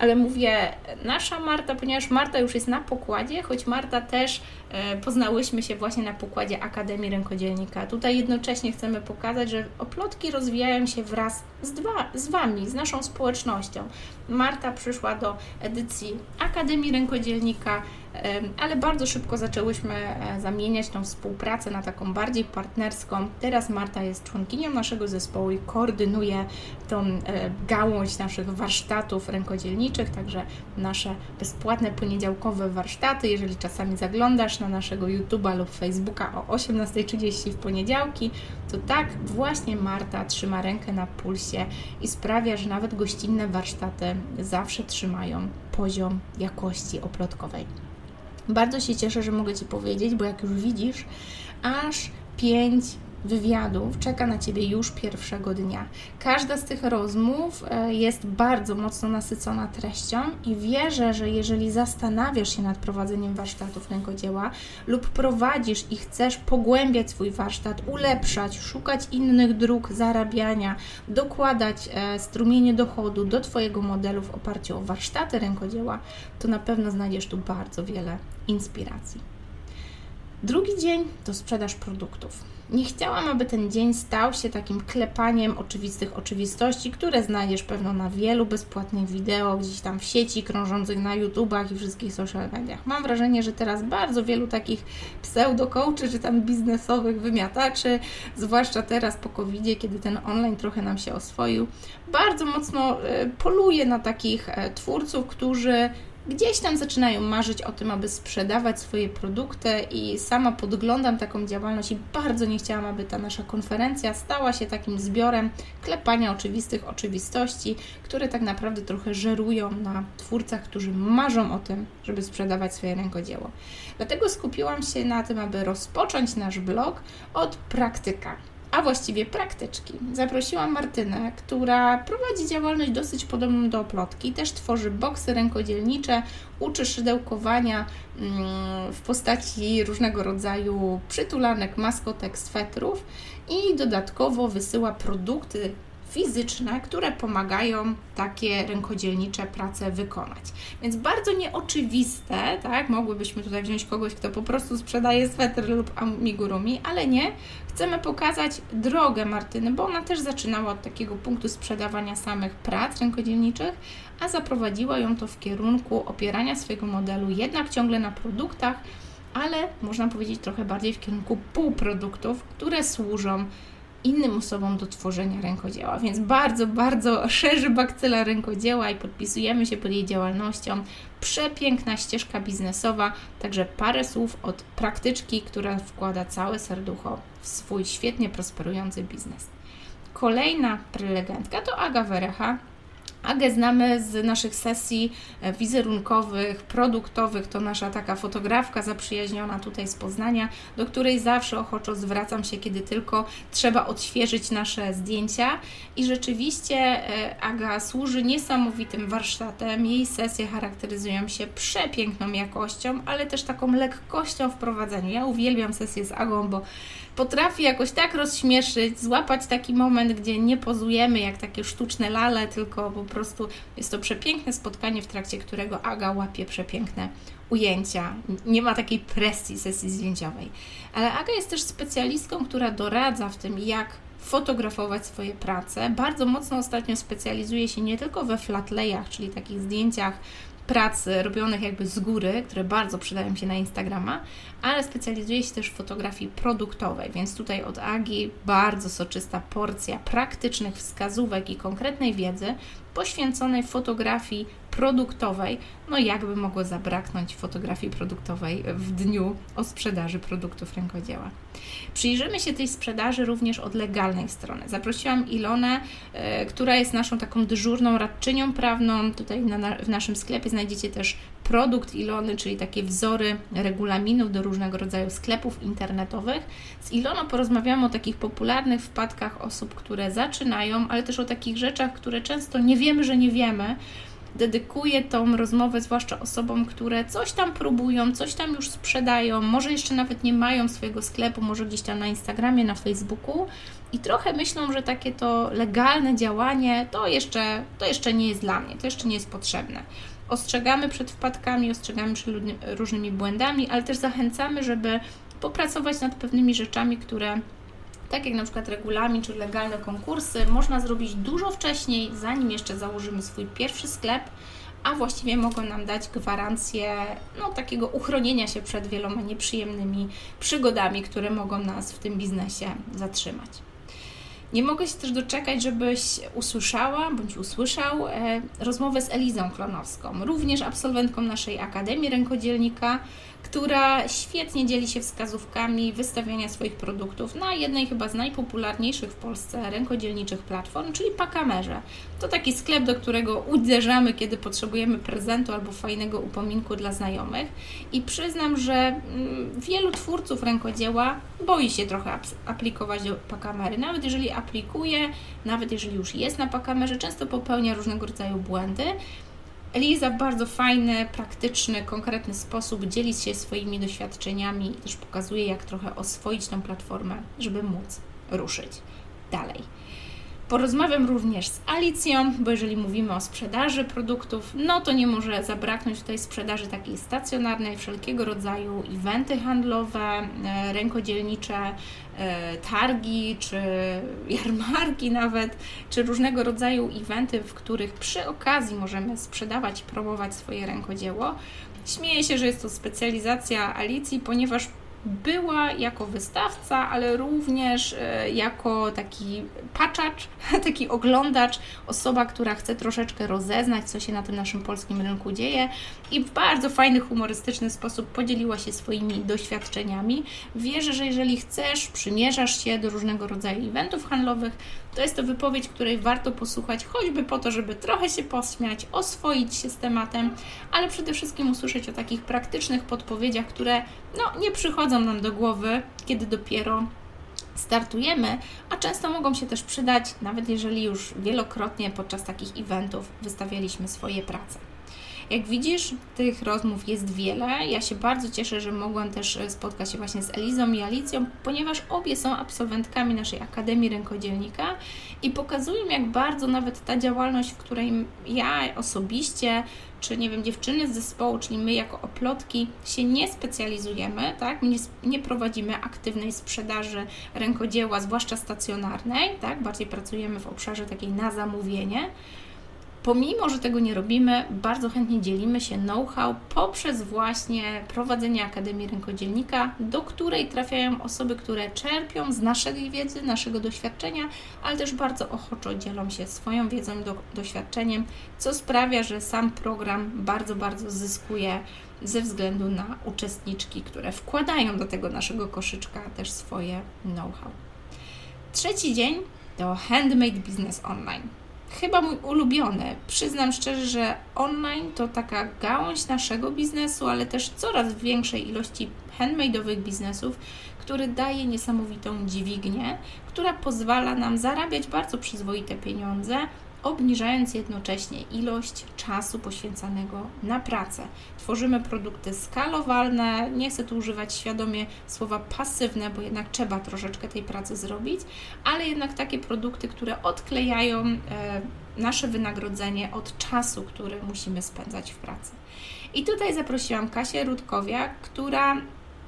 ale mówię nasza Marta, ponieważ Marta już jest na pokładzie, choć Marta też e, poznałyśmy się właśnie na pokładzie Akademii Rękodzielnika. Tutaj jednocześnie chcemy pokazać, że oplotki rozwijają się wraz z, dwa, z Wami, z naszą społecznością. Marta przyszła do edycji Akademii Rękodzielnika, ale bardzo szybko zaczęłyśmy e, zamieniać tą współpracę na taką bardziej partnerską. Teraz Marta jest członkinią naszego zespołu i koordynuje tą e, gałąź naszych warsztatów rękodzielniczych, także nasze bezpłatne poniedziałkowe warsztaty. Jeżeli czasami zaglądasz na naszego YouTube'a lub Facebooka o 18.30 w poniedziałki, to tak właśnie Marta trzyma rękę na pulsie i sprawia, że nawet gościnne warsztaty zawsze trzymają poziom jakości oplotkowej. Bardzo się cieszę, że mogę Ci powiedzieć, bo jak już widzisz, aż pięć wywiadów czeka na Ciebie już pierwszego dnia. Każda z tych rozmów e, jest bardzo mocno nasycona treścią i wierzę, że jeżeli zastanawiasz się nad prowadzeniem warsztatów rękodzieła lub prowadzisz i chcesz pogłębiać swój warsztat, ulepszać, szukać innych dróg zarabiania, dokładać e, strumienie dochodu do Twojego modelu w oparciu o warsztaty rękodzieła, to na pewno znajdziesz tu bardzo wiele inspiracji. Drugi dzień to sprzedaż produktów. Nie chciałam, aby ten dzień stał się takim klepaniem oczywistych oczywistości, które znajdziesz pewno na wielu bezpłatnych wideo, gdzieś tam w sieci, krążących na YouTubach i wszystkich social mediach. Mam wrażenie, że teraz bardzo wielu takich pseudo-coachy, czy tam biznesowych wymiataczy, zwłaszcza teraz po covid kiedy ten online trochę nam się oswoił, bardzo mocno e, poluje na takich e, twórców, którzy gdzieś tam zaczynają marzyć o tym, aby sprzedawać swoje produkty i sama podglądam taką działalność i bardzo nie chciałam, aby ta nasza konferencja stała się takim zbiorem klepania oczywistych oczywistości, które tak naprawdę trochę żerują na twórcach, którzy marzą o tym, żeby sprzedawać swoje rękodzieło. Dlatego skupiłam się na tym, aby rozpocząć nasz blog od praktyka a właściwie praktyczki. Zaprosiłam Martynę, która prowadzi działalność dosyć podobną do oplotki, też tworzy boksy rękodzielnicze, uczy szydełkowania mm, w postaci różnego rodzaju przytulanek, maskotek, swetrów i dodatkowo wysyła produkty fizyczne, które pomagają takie rękodzielnicze prace wykonać. Więc bardzo nieoczywiste, tak? Mogłybyśmy tutaj wziąć kogoś, kto po prostu sprzedaje sweter lub amigurumi, ale nie. Chcemy pokazać drogę Martyny, bo ona też zaczynała od takiego punktu sprzedawania samych prac rękodzielniczych, a zaprowadziła ją to w kierunku opierania swojego modelu jednak ciągle na produktach, ale można powiedzieć trochę bardziej w kierunku półproduktów, które służą innym osobom do tworzenia rękodzieła. Więc bardzo, bardzo szerzy bakcyla rękodzieła i podpisujemy się pod jej działalnością. Przepiękna ścieżka biznesowa, także parę słów od praktyczki, która wkłada całe serducho w swój świetnie prosperujący biznes. Kolejna prelegentka to Aga Werecha, Agę znamy z naszych sesji e, wizerunkowych, produktowych. To nasza taka fotografka zaprzyjaźniona tutaj z Poznania, do której zawsze ochoczo zwracam się, kiedy tylko trzeba odświeżyć nasze zdjęcia. I rzeczywiście e, Aga służy niesamowitym warsztatem. Jej sesje charakteryzują się przepiękną jakością, ale też taką lekkością w prowadzeniu. Ja uwielbiam sesję z Agą, bo potrafi jakoś tak rozśmieszyć, złapać taki moment, gdzie nie pozujemy jak takie sztuczne lale, tylko po prostu jest to przepiękne spotkanie, w trakcie którego Aga łapie przepiękne ujęcia. Nie ma takiej presji sesji zdjęciowej. Ale Aga jest też specjalistką, która doradza w tym, jak fotografować swoje prace. Bardzo mocno ostatnio specjalizuje się nie tylko we flatlayach, czyli takich zdjęciach prac robionych jakby z góry, które bardzo przydają się na Instagrama, ale specjalizuje się też w fotografii produktowej, więc tutaj od Agi bardzo soczysta porcja praktycznych wskazówek i konkretnej wiedzy poświęconej fotografii produktowej. No jakby mogło zabraknąć fotografii produktowej w dniu o sprzedaży produktów rękodzieła. Przyjrzymy się tej sprzedaży również od legalnej strony. Zaprosiłam Ilonę, e, która jest naszą taką dyżurną radczynią prawną. Tutaj na, w naszym sklepie znajdziecie też produkt Ilony, czyli takie wzory regulaminów do różnego rodzaju sklepów internetowych. Z Iloną porozmawiamy o takich popularnych wpadkach osób, które zaczynają, ale też o takich rzeczach, które często nie wiemy, że nie wiemy dedykuję tą rozmowę zwłaszcza osobom, które coś tam próbują, coś tam już sprzedają, może jeszcze nawet nie mają swojego sklepu, może gdzieś tam na Instagramie, na Facebooku i trochę myślą, że takie to legalne działanie to jeszcze, to jeszcze nie jest dla mnie, to jeszcze nie jest potrzebne. Ostrzegamy przed wpadkami, ostrzegamy przed różnymi błędami, ale też zachęcamy, żeby popracować nad pewnymi rzeczami, które tak jak na przykład regulamin czy legalne konkursy, można zrobić dużo wcześniej, zanim jeszcze założymy swój pierwszy sklep, a właściwie mogą nam dać gwarancję no, takiego uchronienia się przed wieloma nieprzyjemnymi przygodami, które mogą nas w tym biznesie zatrzymać. Nie mogę się też doczekać, żebyś usłyszała bądź usłyszał e, rozmowę z Elizą Klonowską, również absolwentką naszej Akademii Rękodzielnika, która świetnie dzieli się wskazówkami wystawiania swoich produktów na jednej chyba z najpopularniejszych w Polsce rękodzielniczych platform, czyli Pakamerze. To taki sklep, do którego uderzamy, kiedy potrzebujemy prezentu albo fajnego upominku dla znajomych. I przyznam, że mm, wielu twórców rękodzieła boi się trochę aplikować do Pakamery. Nawet jeżeli aplikuje, nawet jeżeli już jest na Pakamerze, często popełnia różnego rodzaju błędy. Eliza w bardzo fajny, praktyczny, konkretny sposób dzieli się swoimi doświadczeniami też pokazuje, jak trochę oswoić tą platformę, żeby móc ruszyć dalej. Porozmawiam również z Alicją, bo jeżeli mówimy o sprzedaży produktów, no to nie może zabraknąć tutaj sprzedaży takiej stacjonarnej, wszelkiego rodzaju eventy handlowe, e, rękodzielnicze, targi czy jarmarki nawet, czy różnego rodzaju eventy, w których przy okazji możemy sprzedawać i promować swoje rękodzieło. Śmieję się, że jest to specjalizacja Alicji, ponieważ była jako wystawca, ale również e, jako taki paczacz, taki oglądacz, osoba, która chce troszeczkę rozeznać, co się na tym naszym polskim rynku dzieje i w bardzo fajny, humorystyczny sposób podzieliła się swoimi doświadczeniami. Wierzę, że jeżeli chcesz, przymierzasz się do różnego rodzaju eventów handlowych, to jest to wypowiedź, której warto posłuchać, choćby po to, żeby trochę się pośmiać, oswoić się z tematem, ale przede wszystkim usłyszeć o takich praktycznych podpowiedziach, które no, nie przychodzą nam do głowy, kiedy dopiero startujemy, a często mogą się też przydać, nawet jeżeli już wielokrotnie podczas takich eventów wystawialiśmy swoje prace. Jak widzisz, tych rozmów jest wiele. Ja się bardzo cieszę, że mogłam też e, spotkać się właśnie z Elizą i Alicją, ponieważ obie są absolwentkami naszej Akademii Rękodzielnika i pokazują, jak bardzo nawet ta działalność, w której ja osobiście czy nie wiem, dziewczyny z zespołu, czyli my jako oplotki się nie specjalizujemy, tak? Nie, nie prowadzimy aktywnej sprzedaży rękodzieła, zwłaszcza stacjonarnej, tak? Bardziej pracujemy w obszarze takiej na zamówienie pomimo, że tego nie robimy, bardzo chętnie dzielimy się know-how poprzez właśnie prowadzenie Akademii Rękodzielnika, do której trafiają osoby, które czerpią z naszej wiedzy, naszego doświadczenia, ale też bardzo ochoczo dzielą się swoją wiedzą do, doświadczeniem, co sprawia, że sam program bardzo, bardzo zyskuje ze względu na uczestniczki, które wkładają do tego naszego koszyczka też swoje know-how. Trzeci dzień to Handmade Business Online chyba mój ulubiony. Przyznam szczerze, że online to taka gałąź naszego biznesu, ale też coraz większej ilości handmade'owych biznesów, który daje niesamowitą dźwignię, która pozwala nam zarabiać bardzo przyzwoite pieniądze, obniżając jednocześnie ilość czasu poświęcanego na pracę. Tworzymy produkty skalowalne, nie chcę tu używać świadomie słowa pasywne, bo jednak trzeba troszeczkę tej pracy zrobić, ale jednak takie produkty, które odklejają e, nasze wynagrodzenie od czasu, który musimy spędzać w pracy. I tutaj zaprosiłam Kasię Rudkowiak, która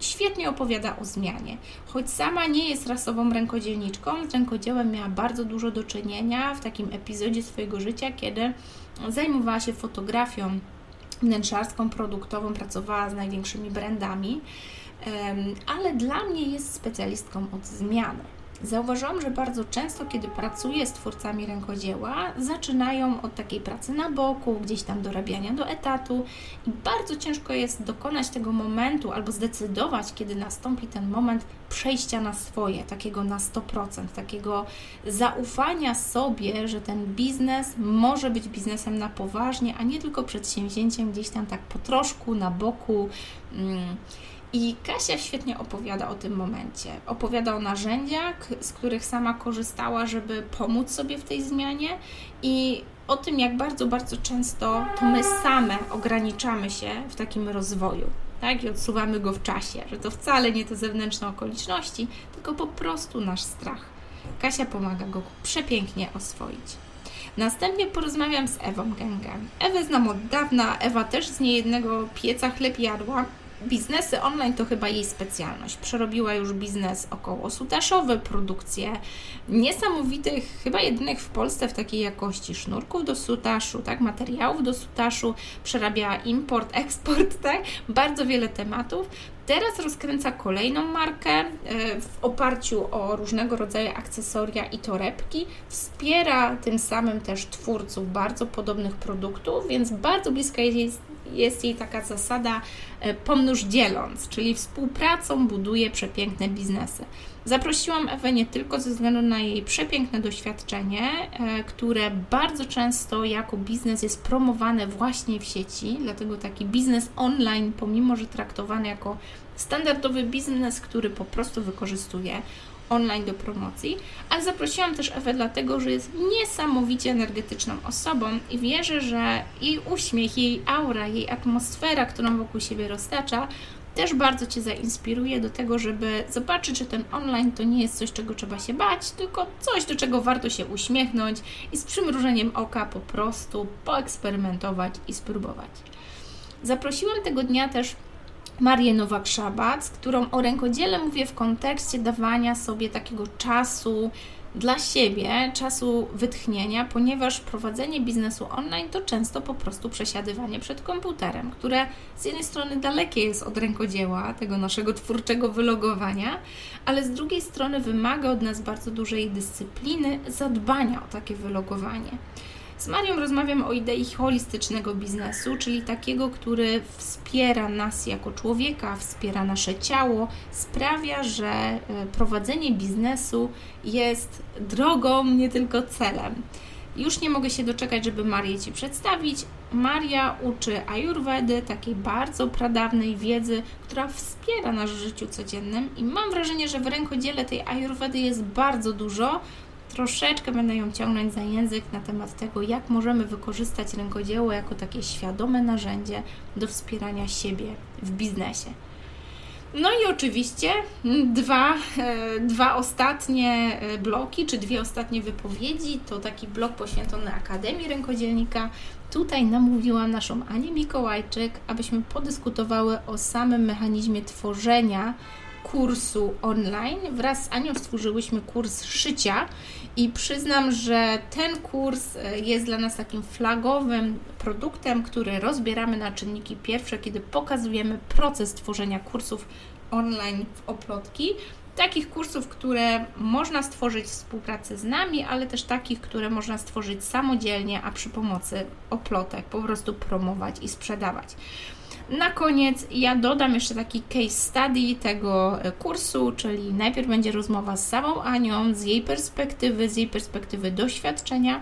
świetnie opowiada o zmianie. Choć sama nie jest rasową rękodzielniczką, z rękodziełem miała bardzo dużo do czynienia w takim epizodzie swojego życia, kiedy zajmowała się fotografią wnętrzarską, produktową, pracowała z największymi brandami, ale dla mnie jest specjalistką od zmiany. Zauważyłam, że bardzo często, kiedy pracuję z twórcami rękodzieła, zaczynają od takiej pracy na boku, gdzieś tam dorabiania do etatu i bardzo ciężko jest dokonać tego momentu albo zdecydować, kiedy nastąpi ten moment przejścia na swoje, takiego na 100%, takiego zaufania sobie, że ten biznes może być biznesem na poważnie, a nie tylko przedsięwzięciem gdzieś tam tak po troszku, na boku. Mm i Kasia świetnie opowiada o tym momencie. Opowiada o narzędziach, z których sama korzystała, żeby pomóc sobie w tej zmianie i o tym, jak bardzo, bardzo często to my same ograniczamy się w takim rozwoju. Tak, i odsuwamy go w czasie, że to wcale nie te zewnętrzne okoliczności, tylko po prostu nasz strach. Kasia pomaga go przepięknie oswoić. Następnie porozmawiam z Ewą Gęgem. Ewę znam od dawna, Ewa też z niejednego pieca chleb jadła biznesy online to chyba jej specjalność. Przerobiła już biznes około sutaszowy, produkcję niesamowitych, chyba jedynych w Polsce w takiej jakości sznurków do sutaszu, tak, materiałów do sutaszu, przerabia import, eksport, tak, bardzo wiele tematów. Teraz rozkręca kolejną markę e, w oparciu o różnego rodzaju akcesoria i torebki. Wspiera tym samym też twórców bardzo podobnych produktów, więc bardzo bliska jest, jest jej taka zasada e, pomnóż dzieląc, czyli współpracą buduje przepiękne biznesy. Zaprosiłam Ewę nie tylko ze względu na jej przepiękne doświadczenie, e, które bardzo często jako biznes jest promowane właśnie w sieci, dlatego taki biznes online, pomimo że traktowany jako standardowy biznes, który po prostu wykorzystuje online do promocji, ale zaprosiłam też Ewę dlatego, że jest niesamowicie energetyczną osobą i wierzę, że jej uśmiech, jej aura, jej atmosfera, którą wokół siebie roztacza, też bardzo Cię zainspiruje do tego, żeby zobaczyć, że ten online to nie jest coś, czego trzeba się bać, tylko coś, do czego warto się uśmiechnąć i z przymrużeniem oka po prostu poeksperymentować i spróbować. Zaprosiłam tego dnia też Marię Nowak-Szabat, z którą o rękodziele mówię w kontekście dawania sobie takiego czasu dla siebie, czasu wytchnienia, ponieważ prowadzenie biznesu online to często po prostu przesiadywanie przed komputerem, które z jednej strony dalekie jest od rękodzieła, tego naszego twórczego wylogowania, ale z drugiej strony wymaga od nas bardzo dużej dyscypliny, zadbania o takie wylogowanie. Z Marią rozmawiam o idei holistycznego biznesu, czyli takiego, który wspiera nas jako człowieka, wspiera nasze ciało, sprawia, że e, prowadzenie biznesu jest drogą, nie tylko celem. Już nie mogę się doczekać, żeby Marię Ci przedstawić. Maria uczy ayurvedy, takiej bardzo pradawnej wiedzy, która wspiera nas w życiu codziennym i mam wrażenie, że w rękodziele tej ayurvedy jest bardzo dużo, troszeczkę będę ją ciągnąć za język na temat tego, jak możemy wykorzystać rękodzieło jako takie świadome narzędzie do wspierania siebie w biznesie. No i oczywiście dwa, e, dwa ostatnie e, bloki, czy dwie ostatnie wypowiedzi, to taki blok poświęcony Akademii Rękodzielnika. Tutaj namówiłam naszą Anię Mikołajczyk, abyśmy podyskutowały o samym mechanizmie tworzenia kursu online. Wraz z Anią stworzyłyśmy kurs szycia i przyznam, że ten kurs e, jest dla nas takim flagowym produktem, który rozbieramy na czynniki pierwsze, kiedy pokazujemy proces tworzenia kursów online w oplotki. Takich kursów, które można stworzyć w współpracy z nami, ale też takich, które można stworzyć samodzielnie, a przy pomocy oplotek po prostu promować i sprzedawać. Na koniec ja dodam jeszcze taki case study tego e, kursu, czyli najpierw będzie rozmowa z samą Anią, z jej perspektywy, z jej perspektywy doświadczenia,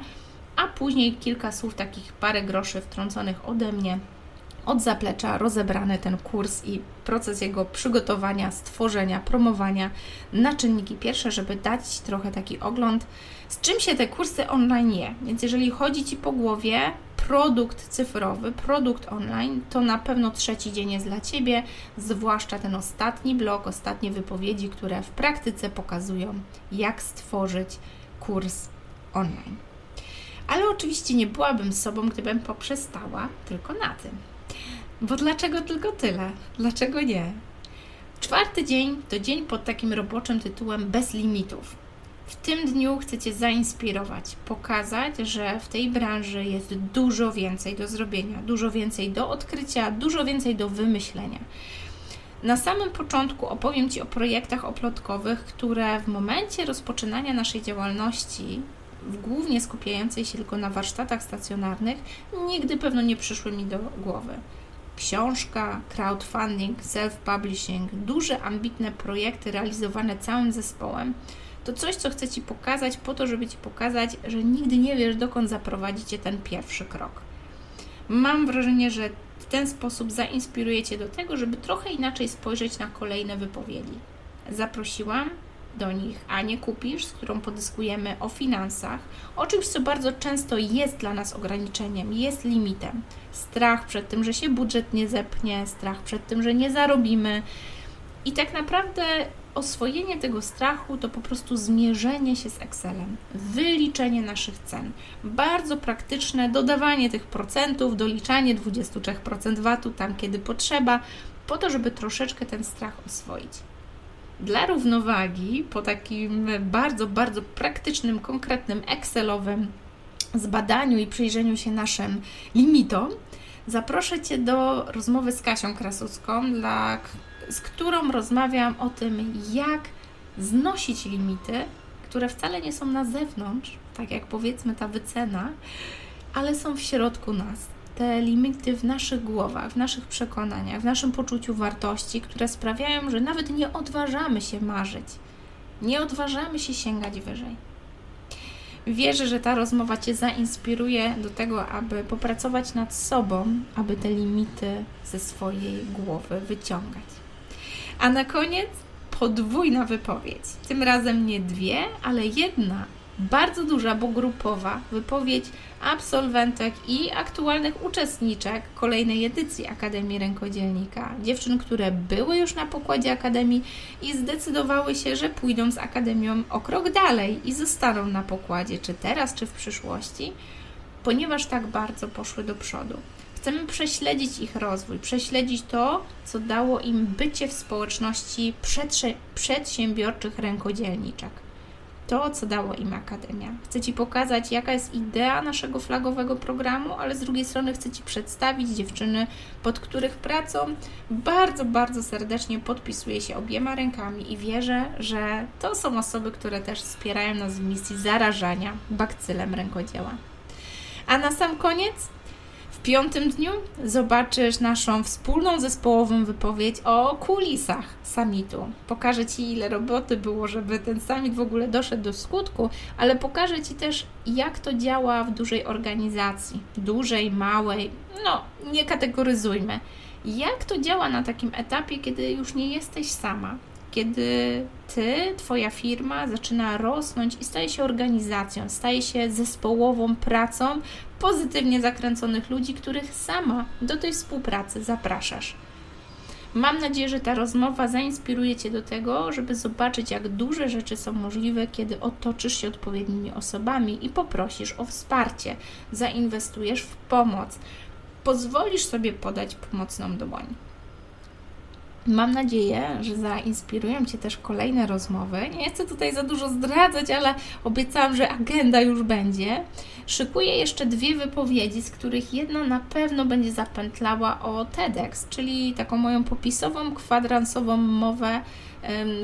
a później kilka słów, takich parę groszy wtrąconych ode mnie od zaplecza rozebrany ten kurs i proces jego przygotowania, stworzenia, promowania na czynniki pierwsze, żeby dać trochę taki ogląd, z czym się te kursy online je. Więc jeżeli chodzi Ci po głowie, produkt cyfrowy, produkt online, to na pewno trzeci dzień jest dla Ciebie, zwłaszcza ten ostatni blok, ostatnie wypowiedzi, które w praktyce pokazują, jak stworzyć kurs online. Ale oczywiście nie byłabym sobą, gdybym poprzestała tylko na tym. Bo dlaczego tylko tyle? Dlaczego nie? Czwarty dzień to dzień pod takim roboczym tytułem Bez limitów. W tym dniu chcę Cię zainspirować, pokazać, że w tej branży jest dużo więcej do zrobienia, dużo więcej do odkrycia, dużo więcej do wymyślenia. Na samym początku opowiem Ci o projektach oplotkowych, które w momencie rozpoczynania naszej działalności, głównie skupiającej się tylko na warsztatach stacjonarnych, nigdy pewno nie przyszły mi do głowy. Książka, crowdfunding, self-publishing, duże, ambitne projekty realizowane całym zespołem to coś, co chcę Ci pokazać, po to, żeby Ci pokazać, że nigdy nie wiesz, dokąd zaprowadzi Cię ten pierwszy krok. Mam wrażenie, że w ten sposób zainspiruję Cię do tego, żeby trochę inaczej spojrzeć na kolejne wypowiedzi. Zaprosiłam do nich Anię Kupisz, z którą podyskujemy o finansach, o czymś, co bardzo często jest dla nas ograniczeniem, jest limitem. Strach przed tym, że się budżet nie zepnie, strach przed tym, że nie zarobimy. I tak naprawdę oswojenie tego strachu to po prostu zmierzenie się z Excelem, wyliczenie naszych cen. Bardzo praktyczne dodawanie tych procentów, doliczanie 23% VAT-u tam, kiedy potrzeba, po to, żeby troszeczkę ten strach oswoić. Dla równowagi, po takim bardzo, bardzo praktycznym, konkretnym Excelowym zbadaniu i przyjrzeniu się naszym limitom, zaproszę Cię do rozmowy z Kasią Krasucką, dla z którą rozmawiam o tym, jak znosić limity, które wcale nie są na zewnątrz, tak jak powiedzmy ta wycena, ale są w środku nas. Te limity w naszych głowach, w naszych przekonaniach, w naszym poczuciu wartości, które sprawiają, że nawet nie odważamy się marzyć, nie odważamy się sięgać wyżej. Wierzę, że ta rozmowa Cię zainspiruje do tego, aby popracować nad sobą, aby te limity ze swojej głowy wyciągać. A na koniec podwójna wypowiedź. Tym razem nie dwie, ale jedna bardzo duża, bo grupowa wypowiedź absolwentek i aktualnych uczestniczek kolejnej edycji Akademii Rękodzielnika. Dziewczyn, które były już na pokładzie Akademii i zdecydowały się, że pójdą z Akademią o krok dalej i zostaną na pokładzie, czy teraz, czy w przyszłości, ponieważ tak bardzo poszły do przodu. Chcemy prześledzić ich rozwój, prześledzić to, co dało im bycie w społeczności przedsiębiorczych rękodzielniczek. To, co dało im Akademia. Chcę Ci pokazać, jaka jest idea naszego flagowego programu, ale z drugiej strony chcę Ci przedstawić dziewczyny, pod których pracą bardzo, bardzo serdecznie podpisuję się obiema rękami i wierzę, że to są osoby, które też wspierają nas w misji zarażania bakcylem rękodzieła. A na sam koniec w piątym dniu zobaczysz naszą wspólną zespołową wypowiedź o kulisach summitu. Pokażę Ci, ile roboty było, żeby ten summit w ogóle doszedł do skutku, ale pokażę Ci też, jak to działa w dużej organizacji, dużej, małej, no nie kategoryzujmy. Jak to działa na takim etapie, kiedy już nie jesteś sama, kiedy ty, twoja firma zaczyna rosnąć i staje się organizacją, staje się zespołową pracą pozytywnie zakręconych ludzi, których sama do tej współpracy zapraszasz. Mam nadzieję, że ta rozmowa zainspiruje Cię do tego, żeby zobaczyć, jak duże rzeczy są możliwe, kiedy otoczysz się odpowiednimi osobami i poprosisz o wsparcie, zainwestujesz w pomoc, pozwolisz sobie podać pomocną dłoń. Mam nadzieję, że zainspirują Cię też kolejne rozmowy. Nie chcę tutaj za dużo zdradzać, ale obiecałam, że agenda już będzie. Szykuję jeszcze dwie wypowiedzi, z których jedna na pewno będzie zapętlała o TEDx, czyli taką moją popisową, kwadransową mowę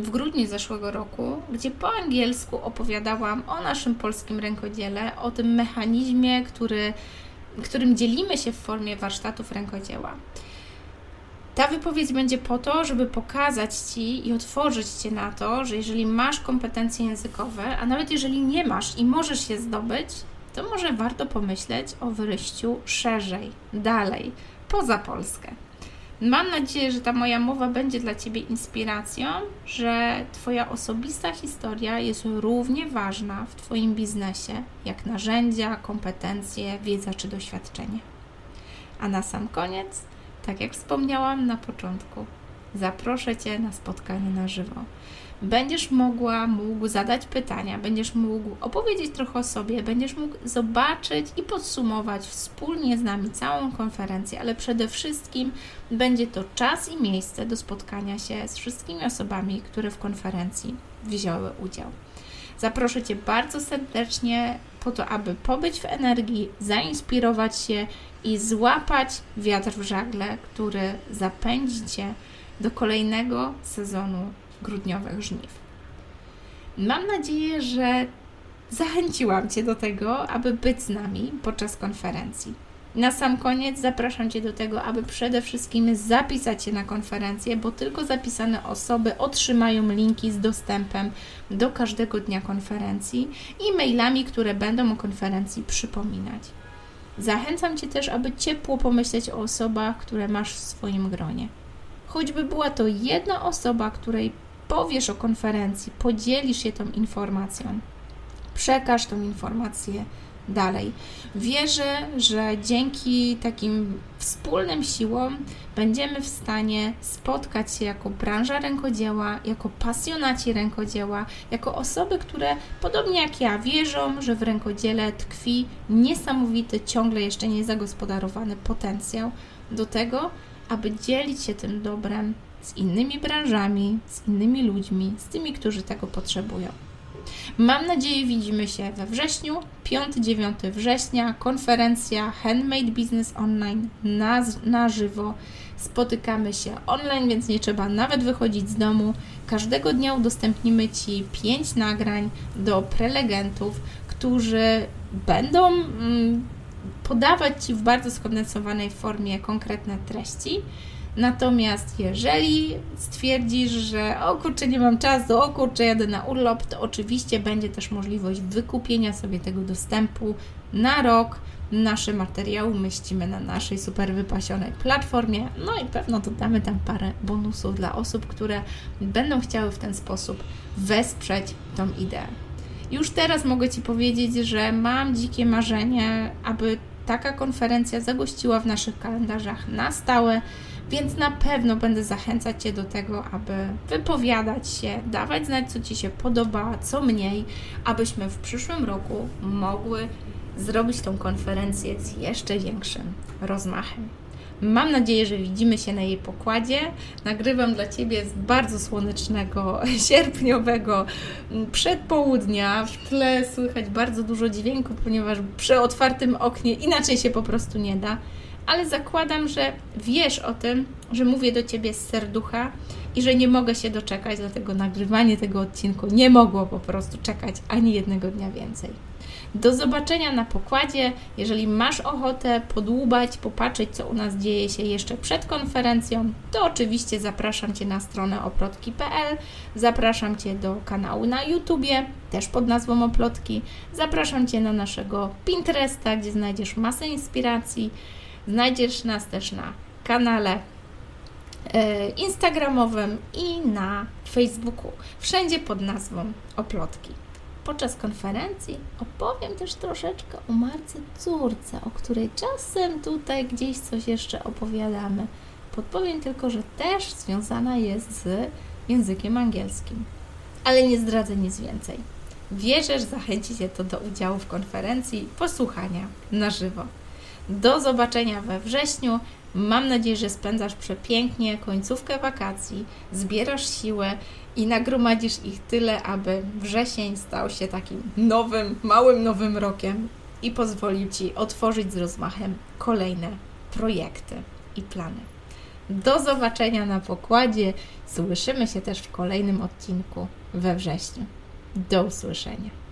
w grudniu zeszłego roku, gdzie po angielsku opowiadałam o naszym polskim rękodziele, o tym mechanizmie, który, którym dzielimy się w formie warsztatów rękodzieła. Ta wypowiedź będzie po to, żeby pokazać Ci i otworzyć Cię na to, że jeżeli masz kompetencje językowe, a nawet jeżeli nie masz i możesz je zdobyć, to może warto pomyśleć o wyjściu szerzej, dalej, poza Polskę. Mam nadzieję, że ta moja mowa będzie dla Ciebie inspiracją, że Twoja osobista historia jest równie ważna w Twoim biznesie jak narzędzia, kompetencje, wiedza czy doświadczenie. A na sam koniec tak jak wspomniałam na początku, zaproszę Cię na spotkanie na żywo. Będziesz mogła, mógł zadać pytania, będziesz mógł opowiedzieć trochę o sobie, będziesz mógł zobaczyć i podsumować wspólnie z nami całą konferencję, ale przede wszystkim będzie to czas i miejsce do spotkania się z wszystkimi osobami, które w konferencji wzięły udział. Zaproszę Cię bardzo serdecznie po to, aby pobyć w energii, zainspirować się i złapać wiatr w żagle, który zapędzi Cię do kolejnego sezonu grudniowych żniw. Mam nadzieję, że zachęciłam Cię do tego, aby być z nami podczas konferencji. Na sam koniec zapraszam Cię do tego, aby przede wszystkim zapisać się na konferencję, bo tylko zapisane osoby otrzymają linki z dostępem do każdego dnia konferencji i mailami, które będą o konferencji przypominać. Zachęcam Cię też, aby ciepło pomyśleć o osobach, które masz w swoim gronie. Choćby była to jedna osoba, której powiesz o konferencji, podzielisz się tą informacją, przekaż tą informację dalej. Wierzę, że dzięki takim wspólnym siłom będziemy w stanie spotkać się jako branża rękodzieła, jako pasjonaci rękodzieła, jako osoby, które podobnie jak ja wierzą, że w rękodziele tkwi niesamowity, ciągle jeszcze niezagospodarowany potencjał do tego, aby dzielić się tym dobrem z innymi branżami, z innymi ludźmi, z tymi, którzy tego potrzebują. Mam nadzieję, widzimy się we wrześniu, 5-9 września, konferencja Handmade Business Online na, na żywo. Spotykamy się online, więc nie trzeba nawet wychodzić z domu. Każdego dnia udostępnimy Ci 5 nagrań do prelegentów, którzy będą mm, podawać Ci w bardzo skondensowanej formie konkretne treści Natomiast jeżeli stwierdzisz, że o kurczę, nie mam czasu, o kurczę, jadę na urlop, to oczywiście będzie też możliwość wykupienia sobie tego dostępu na rok. Nasze materiały umieścimy na naszej super wypasionej platformie, no i pewno dodamy tam parę bonusów dla osób, które będą chciały w ten sposób wesprzeć tą ideę. Już teraz mogę Ci powiedzieć, że mam dzikie marzenie, aby taka konferencja zagościła w naszych kalendarzach na stałe więc na pewno będę zachęcać Cię do tego, aby wypowiadać się, dawać znać, co Ci się podoba, co mniej, abyśmy w przyszłym roku mogły zrobić tą konferencję z jeszcze większym rozmachem. Mam nadzieję, że widzimy się na jej pokładzie. Nagrywam dla Ciebie z bardzo słonecznego, sierpniowego przedpołudnia. W tle słychać bardzo dużo dźwięku, ponieważ przy otwartym oknie inaczej się po prostu nie da ale zakładam, że wiesz o tym, że mówię do Ciebie z serducha i że nie mogę się doczekać, dlatego nagrywanie tego odcinku nie mogło po prostu czekać ani jednego dnia więcej. Do zobaczenia na pokładzie. Jeżeli masz ochotę podłubać, popatrzeć, co u nas dzieje się jeszcze przed konferencją, to oczywiście zapraszam Cię na stronę oplotki.pl, zapraszam Cię do kanału na YouTubie, też pod nazwą Oplotki, zapraszam Cię na naszego Pinteresta, gdzie znajdziesz masę inspiracji Znajdziesz nas też na kanale e, Instagramowym i na Facebooku. Wszędzie pod nazwą Oplotki. Podczas konferencji opowiem też troszeczkę o Marce Córce, o której czasem tutaj gdzieś coś jeszcze opowiadamy. Podpowiem tylko, że też związana jest z językiem angielskim. Ale nie zdradzę nic więcej. Wierzę, że zachęci Cię to do udziału w konferencji, posłuchania na żywo. Do zobaczenia we wrześniu. Mam nadzieję, że spędzasz przepięknie końcówkę wakacji, zbierasz siłę i nagromadzisz ich tyle, aby wrzesień stał się takim nowym, małym nowym rokiem i pozwolił Ci otworzyć z rozmachem kolejne projekty i plany. Do zobaczenia na pokładzie. Słyszymy się też w kolejnym odcinku we wrześniu. Do usłyszenia.